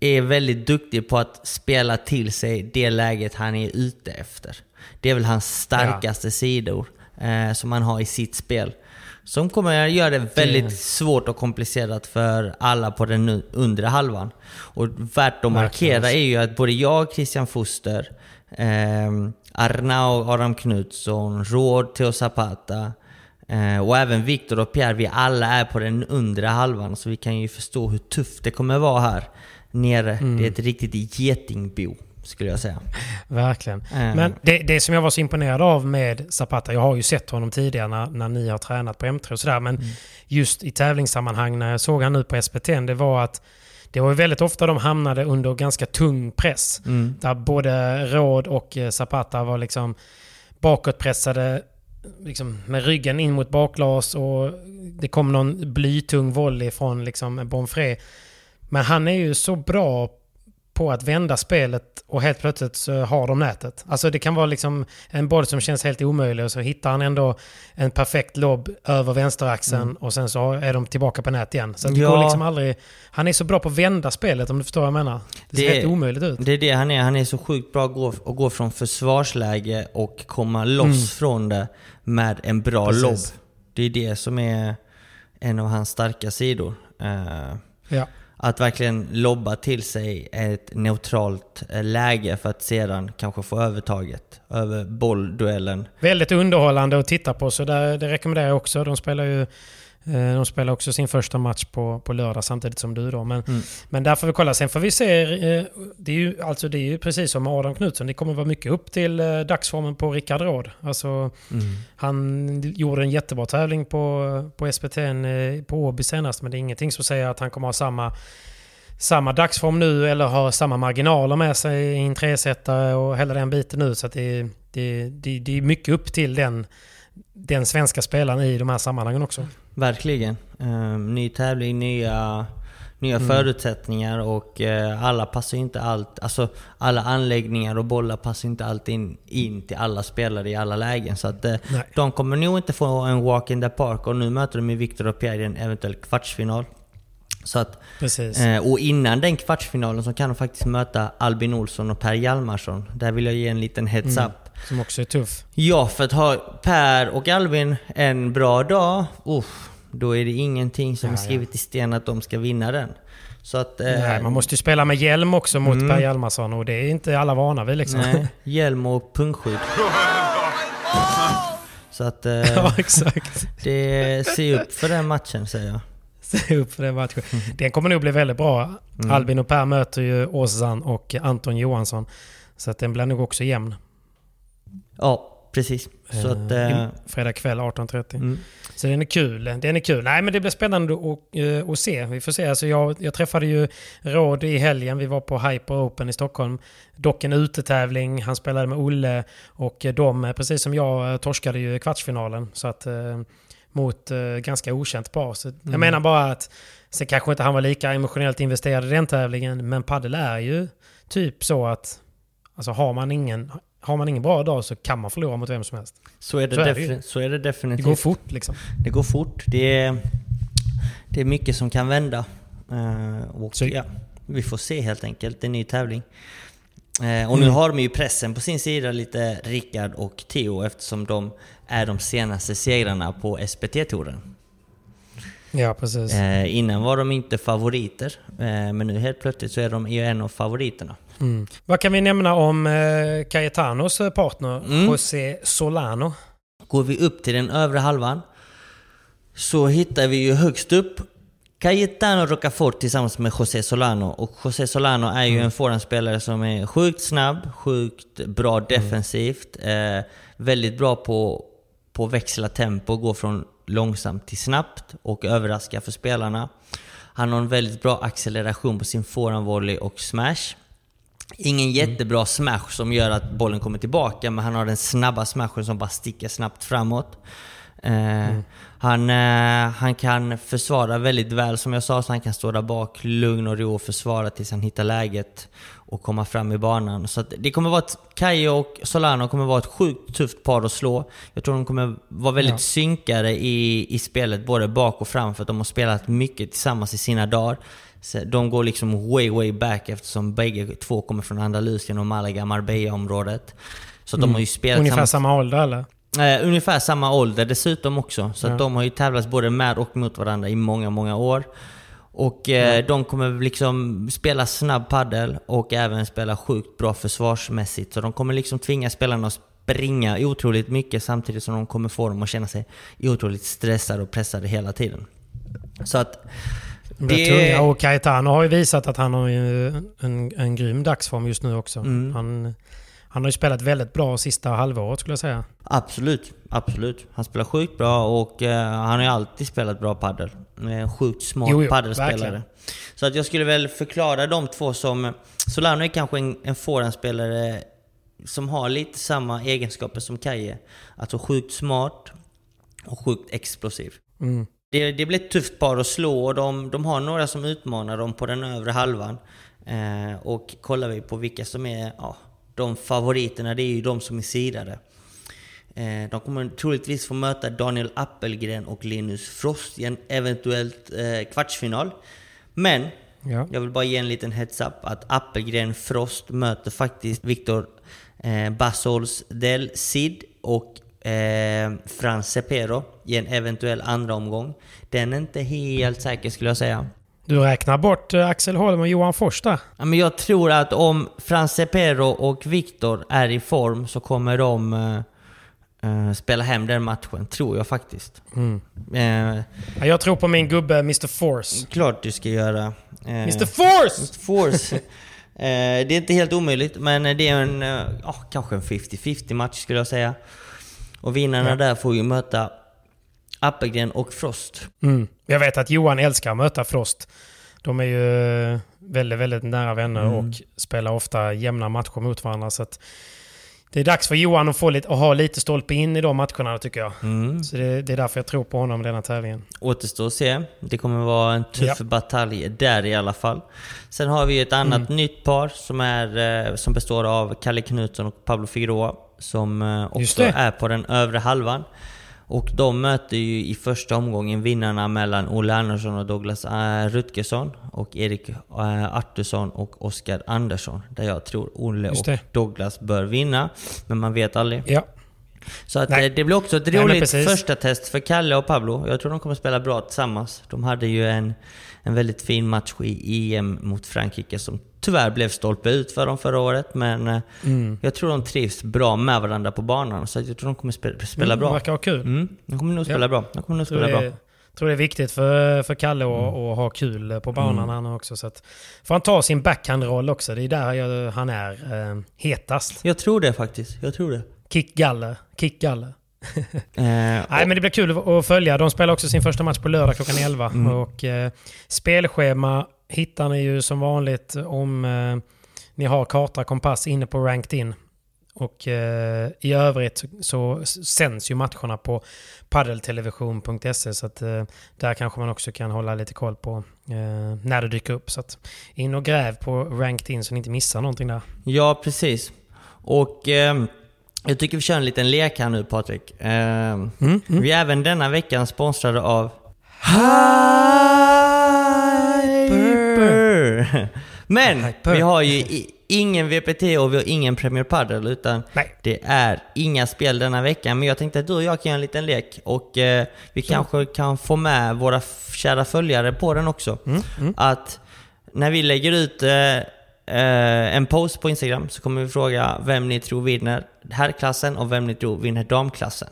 är väldigt duktig på att spela till sig det läget han är ute efter. Det är väl hans starkaste sidor eh, som han har i sitt spel. Som kommer att göra det väldigt svårt och komplicerat för alla på den undre halvan. Och värt att markera är ju att både jag, Christian Foster, eh, Arnau Aram Knutsson, Råd Theo Zapata eh, och även Viktor och Pierre, vi alla är på den undre halvan. Så vi kan ju förstå hur tufft det kommer vara här nere. Det är ett riktigt getingbo, skulle jag säga. Verkligen. Eh. Men det, det som jag var så imponerad av med Zapata, jag har ju sett honom tidigare när, när ni har tränat på M3 och sådär, men Mm. just i tävlingssammanhang när jag såg han nu på SPT, det var att det var ju väldigt ofta de hamnade under ganska tung press. Mm. Där både Råd och eh, Zapata var liksom bakåtpressade liksom med ryggen in mot bakglas och det kom någon blytung volley från liksom Bonfré. Men han är ju så bra på att vända spelet och helt plötsligt så har de nätet. Alltså det kan vara liksom en boll som känns helt omöjlig och så hittar han ändå en perfekt lobb över vänsteraxeln och sen så är de tillbaka på nät igen. Så det Ja. går liksom aldrig... Han är så bra på att vända spelet om du förstår vad jag menar. Det ser Det- helt omöjligt ut. Det är det han är. Han är så sjukt bra att gå, att gå från försvarsläge och komma loss från det med en bra Precis. lobb. Det är det som är en av hans starka sidor. Eh, Ja att verkligen lobba till sig ett neutralt eh, läge för att sedan kanske få övertaget över bollduellen. Väldigt underhållande att titta på så där, det rekommenderar jag också. De spelar ju de spelar också sin första match på, på lördag samtidigt som du då. Men, Mm. men där får vi kolla. Sen får vi se. eh, Det är ju, alltså det är ju precis som Adam Knutsson. Det kommer vara mycket upp till eh, dagsformen på Rickard Råd. Alltså, Han gjorde en jättebra tävling på, på SPT eh, på Åby senast. Men det är ingenting som säger att han kommer ha samma samma dagsform nu eller har samma marginaler med sig i en tresetare och hela den biten nu. Så det, det, det, det är mycket upp till den, den svenska spelaren i de här sammanhangen också. Verkligen. Eh, ny tävling, nya, nya förutsättningar och eh, alla passar inte allt. Alltså alla anläggningar och bollar passar inte alltid in, in till alla spelare i alla lägen. Så att eh, Nej. de kommer nog inte få en walk in the park och nu möter de ju Viktor och Pierre i en eventuell kvartsfinal. Så att, Precis. eh, och innan den kvartsfinalen så kan de faktiskt möta Albin Olsson och Per Hjalmarsson. Där vill jag ge en liten heads Mm. Som också är tuff. Ja, för att ha Per och Albin en bra dag, uff, då är det ingenting som Ja, är skrivet i sten att de ska vinna den. Så att... eh, Nej, man måste ju spela med hjälm också mot Mm. Per Hjalmarsson och det är inte alla vana vid liksom. Nej, hjälm och pungskydd. Så att eh, ja, exakt. det, se upp för den matchen säger jag. Se upp för den matchen. Den kommer nog bli väldigt bra. Mm. Albin och Per möter ju Ozan och Anton Johansson. Så att den blir nog också jämn. Ja, precis. Så att... Eh, Eh, i- Fredag kväll 18.30. mm. Så den är kul. Den är kul. Nej men det blir spännande att, eh, att se. Vi får se. Alltså jag, jag träffade ju Råd i helgen. Vi var på Hyper Open i Stockholm. Dock en utetävling. Han spelade med Olle. Och eh, de, eh, precis som jag, eh, torskade ju kvartsfinalen. Så att eh, mot eh, ganska okänt par. Så Mm. Jag menar bara att sen kanske inte han var lika emotionellt investerad i den tävlingen. Men padel är ju typ så att Alltså har man ingen, har man ingen bra dag så kan man förlora mot vem som helst. Så är det, Så är det så är det Det definitivt. går fort liksom. Det går fort. Det är, det är mycket som kan vända. Eh, och Så- ja, vi får se helt enkelt. Det är en ny tävling. Eh, och nu Mm. har de ju pressen på sin sida lite Rickard och Theo eftersom de är de senaste segrarna på SPT-touren. Ja, precis. Eh, innan var de inte favoriter, eh, men nu helt plötsligt så är de ju en av favoriterna. Mm. Vad kan vi nämna om eh, Cayetanos eh, partner Mm. José Solano? Går vi upp till den övre halvan så hittar vi ju högst upp Cayetano Rocafort tillsammans med José Solano. Och José Solano är ju en forehandspelare som är sjukt snabb, sjukt bra defensivt, eh, väldigt bra på, på att växla tempo, gå från långsamt till snabbt och överraska för spelarna. Han har en väldigt bra acceleration på sin forehandvolley och smash. Ingen jättebra smash som gör att bollen kommer tillbaka, men han har den snabba smashen som bara sticker snabbt framåt. Eh, han, eh, han kan försvara väldigt väl som jag sa, så han kan stå där bak, lugn och ro och försvara tills han hittar läget och komma fram i banan. Så det kommer vara ett, Kajo och Solano kommer vara ett sjukt tufft par att slå. Jag tror de kommer vara väldigt Ja. synkade i, i spelet, både bak och fram, för att de har spelat mycket tillsammans i sina dagar. De går liksom way, way back eftersom bägge två kommer från Andalusien och Malaga, Marbella-området. Så att de har ju spelat Mm. Ungefär tillsammans- samma ålder eller? Eh, ungefär samma ålder dessutom också. Så Ja. att de har ju tävlats både med och mot varandra i många, många år. Och eh, de kommer liksom spela snabb paddel och även spela sjukt bra försvarsmässigt. Så de kommer liksom tvinga spelarna att springa otroligt mycket samtidigt som de kommer få dem att känna sig otroligt stressade och pressade hela tiden. Så att... De är tunga. Och Cayetano har ju visat att han har ju en, en grym dagsform just nu också. Mm. Han, han har ju spelat väldigt bra sista halvåret skulle jag säga. Absolut, absolut. Han spelar sjukt bra och eh, han har ju alltid spelat bra padel. En sjukt smart Jo, jo, padelspelare. verkligen. Så att jag skulle väl förklara de två som... Solano är kanske en, en forehandspelare som har lite samma egenskaper som Kaje. Alltså sjukt smart och sjukt explosiv. Mm. Det, det blir ett tufft par att slå och de, de har några som utmanar dem på den övre halvan. Eh, och kollar vi på vilka som är ja, de favoriterna, det är ju de som är sidade. Eh, de kommer troligtvis få möta Daniel Appelgren och Linus Frost i en eventuellt eh, kvartsfinal. Men Ja. jag vill bara ge en liten heads-up att Appelgren Frost möter faktiskt Victor eh, Basols del Cid och eh, Frans Cepero i en eventuell andra omgång. Den är inte helt säker skulle jag säga. Du räknar bort eh, Axel Holm och Johan Fors där. Ja, men jag tror att om Frans Cepero och Victor är i form så kommer de eh, eh, spela hem den matchen, tror jag faktiskt. Eh, Ja, Jag tror på min gubbe Mr Force. klart du ska göra. Eh, Mr Force! Mr. Force. eh, det är inte helt omöjligt, men det är en, eh, ja, kanske en 50-50 match skulle jag säga. Och vinnarna Ja. där får ju möta Appelgren och Frost. Mm. Jag vet att Johan älskar att möta Frost. De är ju väldigt, väldigt nära vänner Mm. och spelar ofta jämna matcher mot varandra. Så det är dags för Johan att, få lite, att ha lite stolpe in i de matcherna tycker jag. Mm. Så det, det är därför jag tror på honom i denna tävlingen. Återstår att se. Det kommer vara en tuff Ja. batalj där i alla fall. Sen har vi ett annat Mm. nytt par som, är, eh, som består av Kalle Knutsson och Pablo Figueroa. Som eh, också är på den övre halvan. Och de möter ju i första omgången vinnarna mellan Olle Andersson och Douglas äh, Rutgersson och Erik äh, Artursson och Oskar Andersson. Där jag tror Olle och. Douglas bör vinna. Men man vet aldrig. Ja, Så att Nej. eh, det blir också ett Nej, roligt precis. första test för Kalle och Pablo. Jag tror de kommer spela bra tillsammans. De hade ju en, en väldigt fin match i EM mot Frankrike som tyvärr blev stolpe ut för dem förra året. Men eh, Mm. jag tror de trivs bra med varandra på banan. Så jag tror de kommer spela, spela Mm, bra. verkar ha kul. Mm, de kommer nog spela Ja. bra. De kommer nog tror, spela det, bra. Mm. tror det är viktigt för, för Kalle att, att ha kul på banan han också. Så att, får han ta sin backhandroll också. Det är där jag, han är eh, hetast. Jag tror det faktiskt. Jag tror det. Kick Galle. Kick Galle. Eh, Nej, men det blir kul att följa. De spelar också sin första match på lördag klockan 11. Mm. Och, eh, spelschema hittar ni ju som vanligt om eh, ni har karta kompass inne på Ranked In. Och eh, i övrigt så sänds ju matcherna på paddeltelevision.se så att eh, där kanske man också kan hålla lite koll på eh, när det dyker upp. Så att in och gräv på Ranked In så ni inte missar någonting där. Ja, precis. Och eh, jag tycker vi kör en liten lek här nu Patrik. Eh, Mm, Vi är även denna veckan sponsrade av Hyper. Men Hyper. vi har ju ingen VPT och vi har ingen Premier Padel utan Nej. det är inga spel denna veckan. Men jag tänkte att du och jag kan göra en liten lek och eh, vi kanske kan få med våra kära följare på den också. Att när vi lägger ut eh, eh, en post på Instagram så kommer vi fråga vem ni tror vinner herrklassen och vem ni tror vinner damklassen.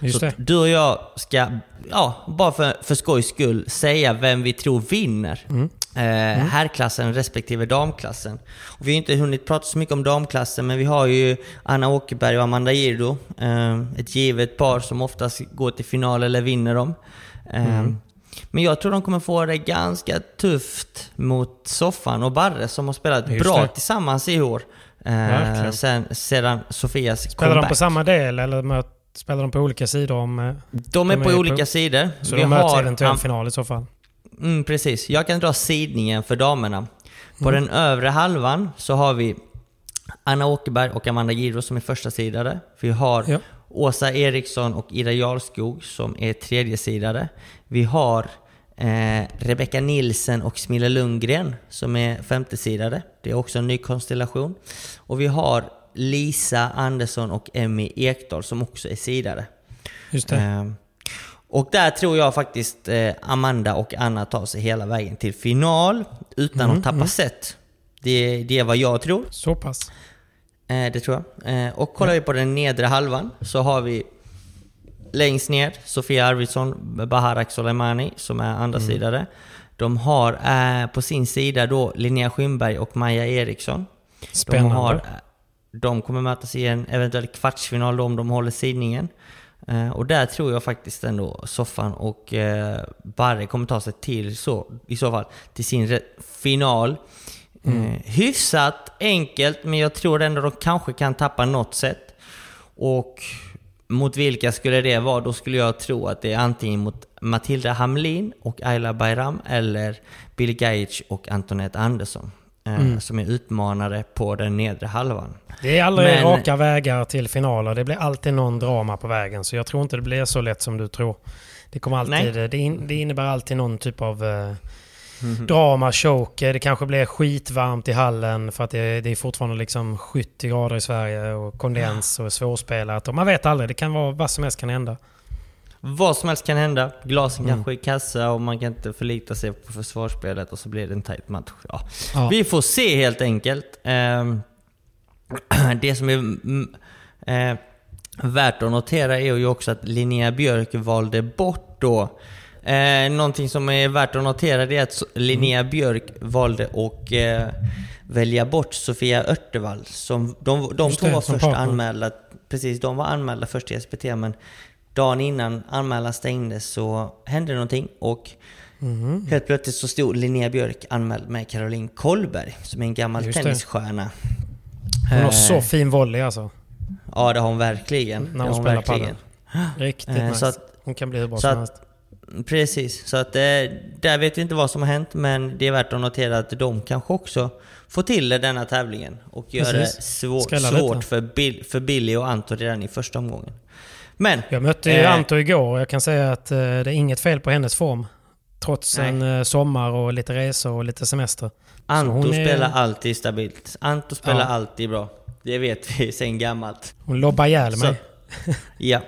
Just så det. du och jag ska, ja, bara för, för skojs skull, säga vem vi tror vinner. Mm. Eh, herrklassen respektive damklassen. Och vi har inte hunnit prata så mycket om damklassen, men vi har ju Anna Åkerberg och Amanda Girdo. Eh, ett givet par som oftast går till final eller vinner dem. Eh, Mm. Men jag tror de kommer få det ganska tufft mot Soffan och Barre som har spelat Just bra det. tillsammans i år. Eh, sen, sedan Sofias Spelar de comeback. på samma del eller möt, spelar de på olika sidor om... eh, De är de på är på- olika sidor. Så Vi de möts har- eventuell am- final i så fall. Mm, precis. Jag kan dra sidningen för damerna. På Mm. den övre halvan så har vi Anna Åkerberg och Amanda Giro som är första sidare. Vi har Ja. Åsa Eriksson och Ida Jarlskog som är tredje sidare. Vi har eh, Rebecka Nilsen och Smilla Lundgren som är femte sidare. Det är också en ny konstellation. Och vi har Lisa Andersson och Emmy Ekdahl som också är sidare. Just det. Ehm, och där tror jag faktiskt eh, Amanda och Anna tar sig hela vägen till final utan Mm, att tappa set. Det, det är vad jag tror. Så pass. Eh, det tror jag. Eh, och kollar vi på den nedre halvan så har vi längst ner Sofia Arvidsson, Baharak Soleimani som är andra Mm. sidare. De har eh, på sin sida då Linnea Skymberg och Maja Eriksson. Spännande. De, har, de kommer mötas i en eventuell kvartsfinal då om de håller sidningen. Eh, och där tror jag faktiskt ändå Soffan och eh, Barre kommer ta sig till så, i så fall till sin final. Eh, hyfsat enkelt, men jag tror ändå de kanske kan tappa något sätt. Och mot vilka skulle det vara? Då skulle jag tro att det är antingen mot Matilda Hamlin och Ayla Bayram eller Bill Gaich och Antoinette Andersson. Eh, Som är utmanare på den nedre halvan. Det är aldrig Men- raka vägar till finaler. Det blir alltid någon drama på vägen. Så jag tror inte det blir så lätt som du tror. Det, kommer alltid, det, in, det innebär alltid någon typ av eh, Mhm. drama, choke. Det kanske blir skitvarmt i hallen för att det, det är fortfarande liksom 70 grader i Sverige och kondens och svårspelat. Och man vet aldrig. Det kan vara vad som helst kan hända. Vad som helst kan hända. Glasen Mm. kanske är kassa och man kan inte förlita sig på försvarsspelet och så blir det en tight match. Ja. Ja. Vi får se helt enkelt. Ehm, det som är mm, eh, värt att notera är ju också att Linnea Björk valde bort då Eh, någonting som är värt att notera är att Linnea Björk valde att eh, välja bort Sofia Örtevall. Som, de de två var först anmälda, precis, de var anmälda först till SPT men dagen innan anmälan stängdes så hände någonting och Mhm. helt plötsligt så stod Linnea Björk anmäld med Caroline Kolberg som är en gammal Just det. tennisstjärna. Hon har Eh, så fin volley alltså. Ja det har hon verkligen. När Det hon har spelar verkligen. Riktigt Eh, nice. så att- hon kan bli hur bra som helst. Precis, så att eh, där vet vi inte vad som har hänt men det är värt att notera att de kanske också får till det denna tävlingen och gör det Precis. svår, Skrälla lite. svårt för, Bill, för Billy och Anton redan i första omgången. Men... Jag mötte ju eh, Anto igår och jag kan säga att eh, det är inget fel på hennes form. Trots Nej. en eh, sommar och lite resor och lite semester. Anto hon är- spelar alltid stabilt. Anto spelar Ja. alltid bra. Det vet vi sen gammalt. Hon lobbar ihjäl Så- mig. Ja.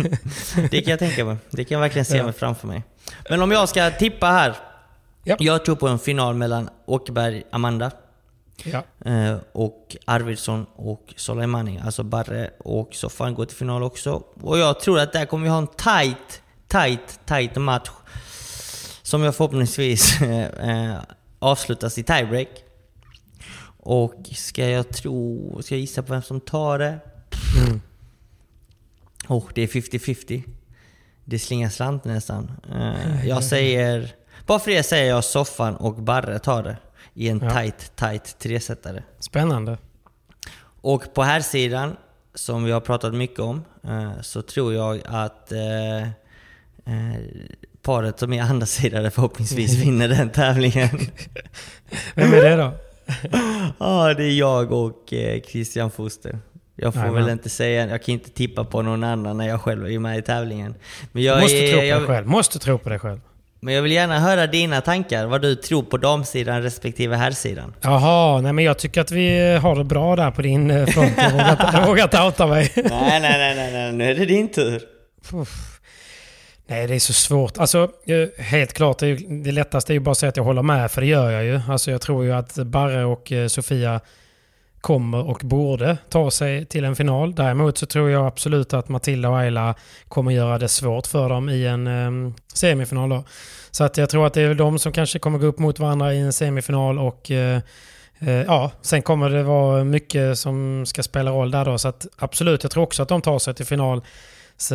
det kan jag tänka mig. Det kan jag verkligen se Ja. mig framför mig. Men om jag ska tippa här. Ja. Jag tror på en final mellan Åkerberg, Amanda Ja. eh, och Arvidsson och Soleimani. Alltså Barre och Soffan går till final också. Och jag tror att där kommer vi ha en tight, tight, tight match. Som jag förhoppningsvis eh, avslutas i tiebreak. Och ska jag tro, ska jag gissa på vem som tar det? Mm. Oh, det är 50-50. Det slingar slant nästan. Eh, jag säger... Bara för det säger jag Soffan och Barre tar det. I en Ja. tight, tight tresetare. Spännande. Och på här sidan som vi har pratat mycket om, eh, så tror jag att eh, eh, paret som är andra sidare förhoppningsvis vinner den tävlingen. Vem är det då? Ja, det är jag och eh, Christian Foster. Jag får Nej, väl inte säga, jag kan inte tippa på någon annan när jag själv är med i tävlingen. Men jag, Måste är, tro på jag, dig själv. Måste tro på dig själv. Men jag vill gärna höra dina tankar, vad du tror på damsidan respektive herrsidan. Jaha, nej men jag tycker att vi har det bra där på din eh, front. Jag vågar, inte outa mig. nej, nej, nej, nej, nej, nu är det din tur. Uff. Nej, det är så svårt. Alltså, eh, helt klart, det lättaste är ju bara att säga att jag håller med, för det gör jag ju. Alltså, jag tror ju att Barre och eh, Sofia kommer och borde ta sig till en final. Däremot så tror jag absolut att Matilda och Ayla kommer göra det svårt för dem i en eh, semifinal. Då. Så att jag tror att det är de som kanske kommer gå upp mot varandra i en semifinal och eh, eh, ja, sen kommer det vara mycket som ska spela roll där då. Så att absolut, jag tror också att de tar sig till final. Så,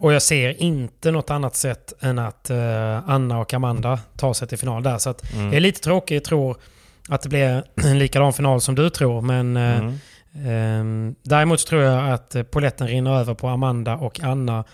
och jag ser inte något annat sätt än att eh, Anna och Amanda tar sig till final där. Så att jag är lite tråkig, jag tror att det blir en likadan final som du tror. Men eh, Mm. ehm, däremot tror jag att eh, poletten rinner över på Amanda och Anna.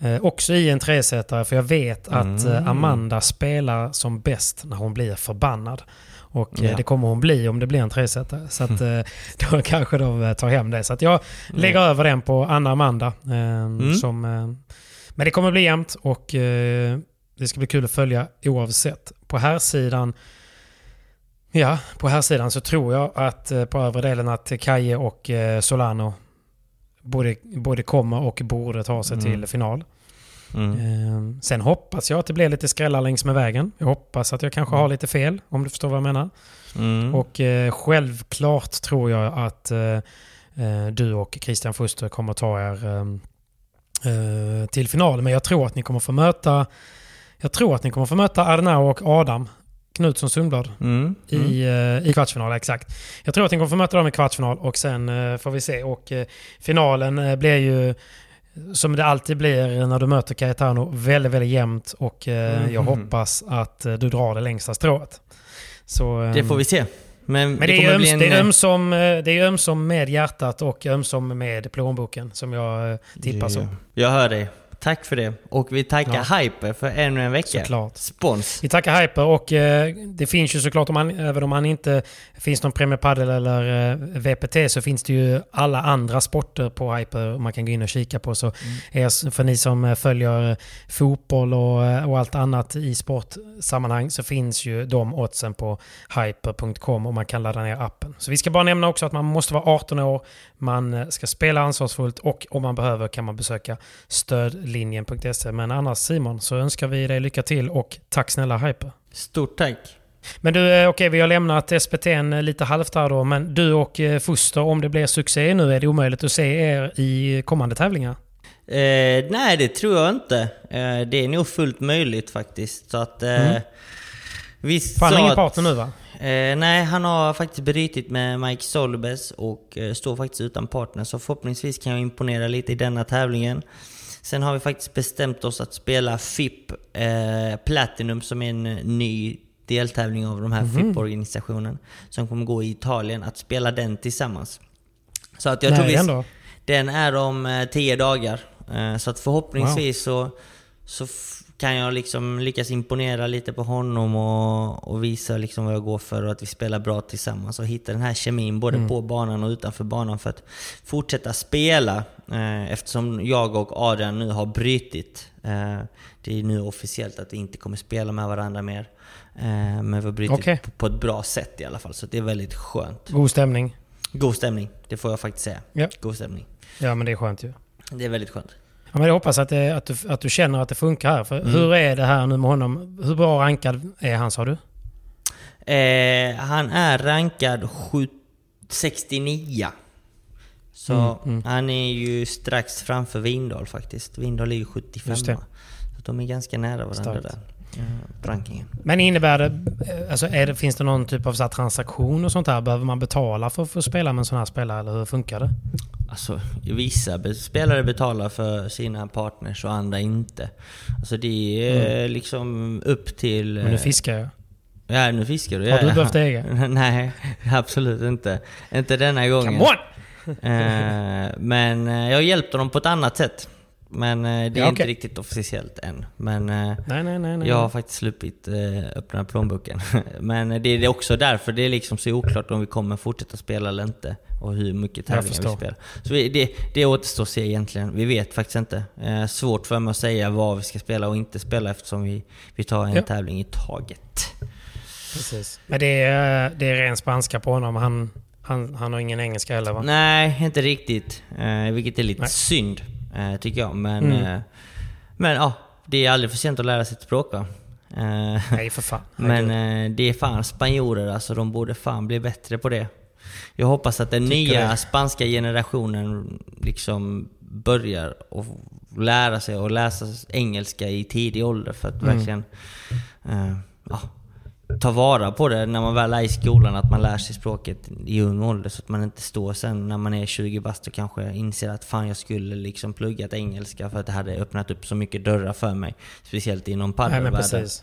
Eh, också i en tresetare, för jag vet att eh, Amanda spelar som bäst när hon blir förbannad. Och eh, Ja. det kommer hon bli om det blir en tresetare. Så att, eh, då kanske de eh, tar hem det. Så att jag lägger över den på Anna Amanda. Eh, som, eh, men det kommer bli jämnt och eh, det ska bli kul att följa oavsett. På här sidan Ja, på här sidan så tror jag att eh, på övre delen att Kaje och eh, Solano både, både kommer och borde ta sig till final. Mm. Eh, sen hoppas jag att det blir lite skrällar längs med vägen. Jag hoppas att jag kanske har lite fel, om du förstår vad jag menar. Mm. Och eh, självklart tror jag att du och Christian Fuster kommer ta er eh, eh, till final. Men jag tror att ni kommer få möta jag tror att ni kommer få möta Arnau och Adam Knutsson Sundblad Mm. i, eh, i kvartsfinal. Exakt. Jag tror att ni kommer få möta dem i kvartsfinal och sen eh, får vi se. Och eh, finalen blir ju som det alltid blir när du möter Cayetano väldigt, väldigt jämnt och eh, jag hoppas att du drar det längsta strået. Så, Det får vi se. Men, men det, är, kommer öms, en... det, är ömsom, det är ömsom med hjärtat och ömsom med plånboken som jag tippar så. Jag hör dig. Tack för det. Och vi tackar Hyper för ännu en vecka. Såklart. Spons. Vi tackar Hyper och eh, det finns ju såklart, om man, även om man inte finns någon Premier Padel eller eh, VPT så finns det ju alla andra sporter på Hyper man kan gå in och kika på. Så er, för ni som eh, följer eh, fotboll och, eh, och allt annat i sportsammanhang så finns ju de oddsen på hyper.com och man kan ladda ner appen. Så vi ska bara nämna också att man måste vara 18 år, man eh, ska spela ansvarsfullt och om man behöver kan man besöka stödlinjen.se. Men annars Simon så önskar vi dig lycka till och tack snälla Hyper. Stort tack. Men du, eh, okej vi har lämnat SPT lite halvt här då, men du och eh, Fuster, om det blir succé nu är det omöjligt att se er i kommande tävlingar? Eh, nej, det tror jag inte. Eh, det är nog fullt möjligt faktiskt. Så att... Eh, Visst Fan, så ingen partner nu va? Eh, nej, han har faktiskt brutit med Mike Solbes och eh, står faktiskt utan partner. Så förhoppningsvis kan jag imponera lite i denna tävlingen. Sen har vi faktiskt bestämt oss att spela FIP eh, Platinum som är en eh, ny deltävling av de här FIP-organisationen. Som kommer gå i Italien. Att spela den tillsammans. Så att jag Nej, tror vi, ändå. den är om eh, tio dagar. Eh, så att förhoppningsvis så, så f- kan jag liksom lyckas imponera lite på honom och, och visa liksom vad jag går för och att vi spelar bra tillsammans och hitta den här kemin både på banan och utanför banan för att fortsätta spela. Eh, eftersom jag och Adrian nu har brutit. Eh, det är nu officiellt att vi inte kommer spela med varandra mer. Eh, men vi har brutit Okej. på, på ett bra sätt i alla fall, så det är väldigt skönt. God stämning. God stämning, det får jag faktiskt säga. Ja. God stämning. Ja men det är skönt ju. Det är väldigt skönt. Ja, men jag hoppas att, det, att, du, att du känner att det funkar här. Mm. För Hur är det här nu med honom? Hur bra rankad är han sa du? Eh, han är rankad 7, 69. Så Mm, han är ju strax framför Vindal faktiskt. Vindal är ju 75. Just det. Så de är ganska nära varandra Starkt. där. Eh, rankingen. Men innebär det, eh, alltså det, finns det någon typ av så transaktion och sånt där? Behöver man betala för att få spela med en sån här spelare eller hur funkar det? Alltså, vissa spelare betalar för sina partners och andra inte. Alltså det är liksom upp till... Mm. Men nu eh, fiskar jag. Ja, nu fiskar du. Har du ja. behövt egen? Nej, absolut inte. Inte denna gången. Come on! Eh, men eh, jag har hjälpt honom på ett annat sätt. Men eh, det är Ja, inte riktigt officiellt än. Men eh, Nej, nej, nej. jag har faktiskt sluppit eh, öppna plånboken. Men det är också därför det är liksom så oklart om vi kommer fortsätta spela eller inte. Och hur mycket tävlingar vi spelar. Så vi, det, det återstår att se egentligen. Vi vet faktiskt inte. Svårt för mig att säga vad vi ska spela och inte spela eftersom vi, vi tar en Ja. tävling i taget. Precis. Men det är, det är ren spanska på honom. Han, han, han har ingen engelska heller va? Nej, inte riktigt. Vilket är lite Nej. synd, eh, tycker jag. Men, Mm. eh, men ja, det är aldrig för sent att lära sig ett språk va? Eh, Nej, för fan. men eh, det är fan spanjorer alltså, de borde fan bli bättre på det. Jag hoppas att den Tycker nya det. spanska generationen liksom börjar och lära sig att läsa engelska i tidig ålder för att Mm. verkligen eh, ja, ta vara på det när man väl är i skolan, att man lär sig språket i ung ålder så att man inte står sen när man är 20 bast och kanske inser att fan jag skulle liksom pluggat engelska för att det hade öppnat upp så mycket dörrar för mig. Speciellt inom padelvärlden. precis.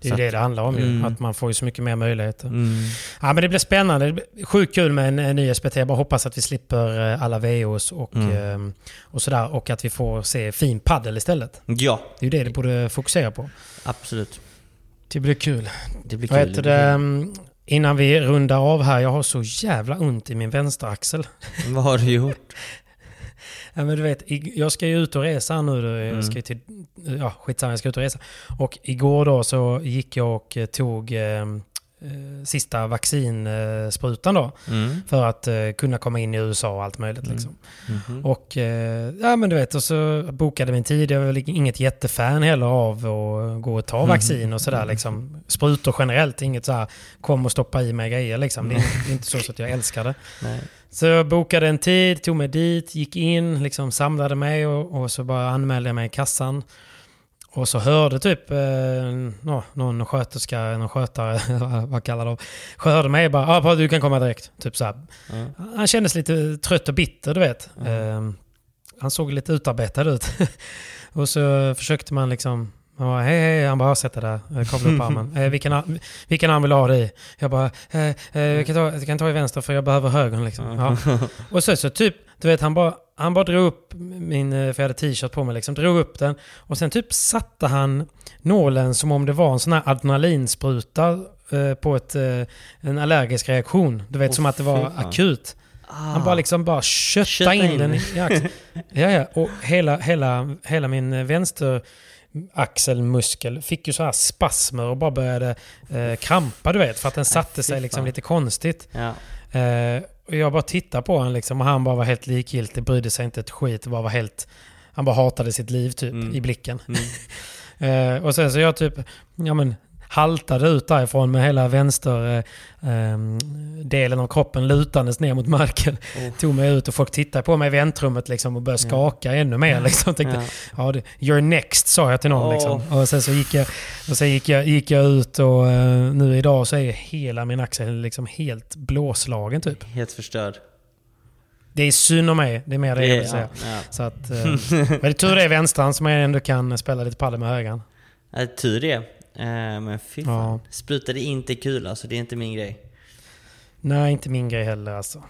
Det är Så det det handlar om ju. Mm. Att man får ju så mycket mer möjligheter. Mm. Ja, men det blir spännande. Det blir sjukt kul med en, en ny SPT. Jag bara hoppas att vi slipper eh, alla VOs och, Mm. ehm, och sådär. Och att vi får se fin paddel istället. Ja, Det är ju det det borde fokusera på. absolut. Det blir kul. Det blir kul. blir det? kul. Innan vi rundar av här. Jag har så jävla ont i min vänsteraxel. Vad har du gjort? Ja, men du vet, jag ska ju ut och resa nu. Jag Mm. ska till, ja, skitsamma, jag ska ut och resa. Och igår då så gick jag och eh, tog eh, eh, sista vaccinsprutan då. Mm. För att eh, kunna komma in i USA och allt möjligt. Liksom. Mhm. Och eh, ja men du vet, och så bokade vi en tid. Jag är väl inget jättefan heller av att gå och ta Mm. vaccin och sådär. Liksom. Sprutor generellt, inget så här kom och stoppa i mig grejer. Liksom. Det, är, det är inte så, så att jag älskar det. Nej. Så jag bokade en tid, tog mig dit, gick in, liksom samlade mig och, och så bara anmälde jag mig i kassan. Och så hörde typ eh, nå, någon sköterska, någon skötare, vad kallar de? Hörde mig bara ah, du kan komma direkt. Typ så. Ja. Han kändes lite trött och bitter, du vet. Eh, han såg lite utarbetad ut. och så försökte man liksom... Han bara, hej hej, han bara, sätt dig där. Jag kavlade upp armen. Eh, vilken, vilken arm vill du ha dig i? Jag bara, eh, eh, jag, kan ta, jag kan ta i vänster för jag behöver högern liksom. Ja. Och så, så typ, du vet, han bara, han bara drog upp min, eh, för jag hade t-shirt på mig liksom, drog upp den. Och sen typ satte han nålen som om det var en sån här adrenalinspruta eh, på ett, eh, en allergisk reaktion. Du vet, Åh, som att det var fan. akut. Han bara liksom bara kötta, Kötta in, in den i axeln. Ja, ja. Och hela, hela, hela min eh, vänster axelmuskel fick ju så här spasmer och bara började eh, krampa, du vet. För att den satte fy sig liksom lite konstigt. Ja. Eh, och jag bara tittade på honom liksom, och han bara var helt likgiltig, brydde sig inte ett skit. Bara var helt, han bara hatade sitt liv typ Mm. i blicken. Mm. Eh, och sen så jag typ, ja men haltade ut därifrån med hela vänster eh, ehm, delen av kroppen lutandes ner mot marken. Oh. Tog mig ut och folk tittade på mig i väntrummet liksom och började skaka ännu mer. Liksom. Tänkte, Ja. ja. you're next sa jag till någon. Åh. Liksom. Och sen så gick jag, och sen gick jag, gick jag ut och eh, nu idag så är hela min axel liksom helt blåslagen typ. Helt förstörd. Det är synd om mig, det är mer det, jag vill säga. ja. Så att, eh, men det är tur det är vänstran som jag ändå kan spela lite padel med högern. Ja, tur det. Eh, men fy fan. Ja. Sprutade inte kul alltså, det är inte min grej. Nej, inte min grej heller alltså.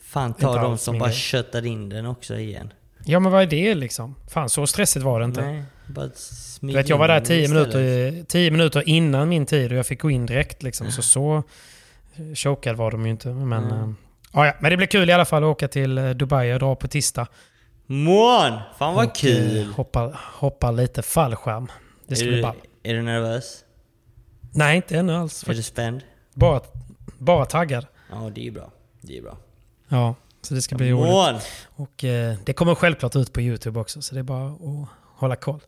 Fan ta Inte de som bara grej. köttar in den också igen. Ja men vad är det liksom? Fan så stressigt var det inte. Nej, bara Du vet, jag var där den 10 istället. minuter, 10 minuter innan min tid och jag fick gå in direkt liksom. Så så eh, chokad var de ju inte. Men, Mm. eh, ja, ja. men det blir kul i alla fall att åka till Dubai och dra på tisdag. Mån! Fan vad Och, kul! hoppa, hoppa lite fallskärm. Det ska är, bli ball. Är du nervös? Nej, inte ännu alls. Är du spänd? Bara, bara taggad. Ja, det är bra. Det är bra. Ja, så det ska bli roligt. Och eh, det kommer självklart ut på YouTube också, så det är bara att hålla koll.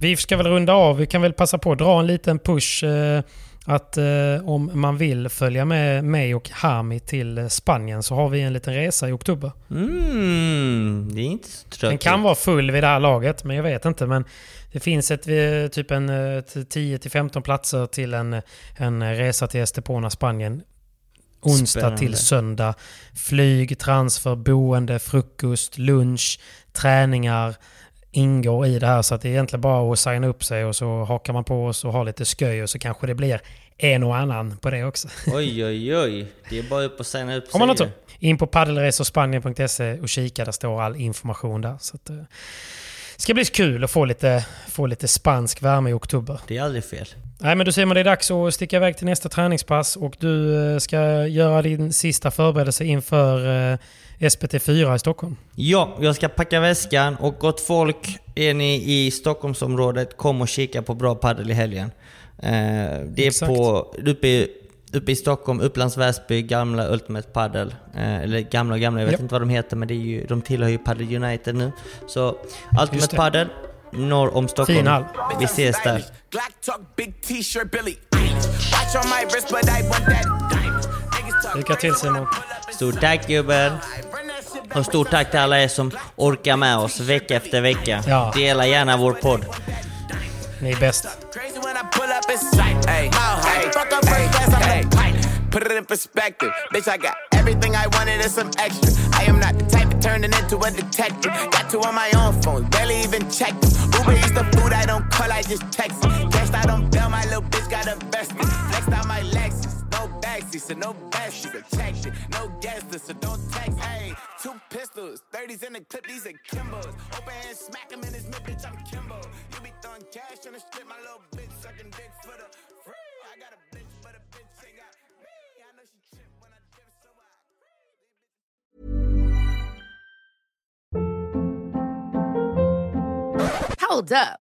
Vi ska väl runda av. Vi kan väl passa på att dra en liten push. Eh, att eh, om man vill följa med mig och Hami till eh, Spanien så har vi en liten resa i oktober. Mm, det är inte så Den tråkigt. kan vara full vid det här laget, men jag vet inte. Men det finns ett, eh, typ en eh, 10-15 platser till en, en resa till Estepona, Spanien. Onsdag Spännande. till söndag. Flyg, transfer, boende, frukost, lunch, träningar ingår i det här. Så att det är egentligen bara att signa upp sig och så hakar man på oss och har lite sköj och så kanske det blir en och annan på det också. Oj, oj, oj. Det är bara upp och signa upp Om man har sig tur. In på paddelresorspanien.se och kika, där står all information där. Så att, eh, ska bli kul att få lite, få lite spansk värme i oktober. Det är aldrig fel. Nej, men säger man det är dags att sticka iväg till nästa träningspass och du eh, ska göra din sista förberedelse inför eh, SPT4 i Stockholm. Ja, jag ska packa väskan och gott folk, är ni i Stockholmsområdet, kom och kika på bra paddel i helgen. Eh, det är Exakt. på, uppe i, uppe i Stockholm, Upplands Väsby, gamla Ultimate Paddle. Eh, eller gamla och gamla, jag vet Japp. inte vad de heter men det är ju, de tillhör ju Paddle United nu. Så Ultimate. Paddle, norr om Stockholm. Fin hall. Vi ses där. Lycka till Simon. Stort tack gubben! Och stort tack till alla er som orkar med oss vecka efter vecka. Ja. Dela gärna vår podd. Ni är bäst. I. Put it in perspective. Bitch, I got everything I wanted and some extra. I am not the type of turning into a detective. Got two on my own phone, barely even checked. Uber eats the food I don't call, I just text. Cashed out on bail, my little bitch got invested. Flexed out my Lexus, backseat, so no backseat protection. No gas, so don't text. Hey, two pistols, 30s in the clip, these are Kimbos. Open hand, smack him in his mid, bitch, I'm Kimbo. You be throwing cash on the strip, my little bitch sucking dick for the free. I got a bitch, but a bitch ain't got me. I know she trip when I dip, so I. Hold up.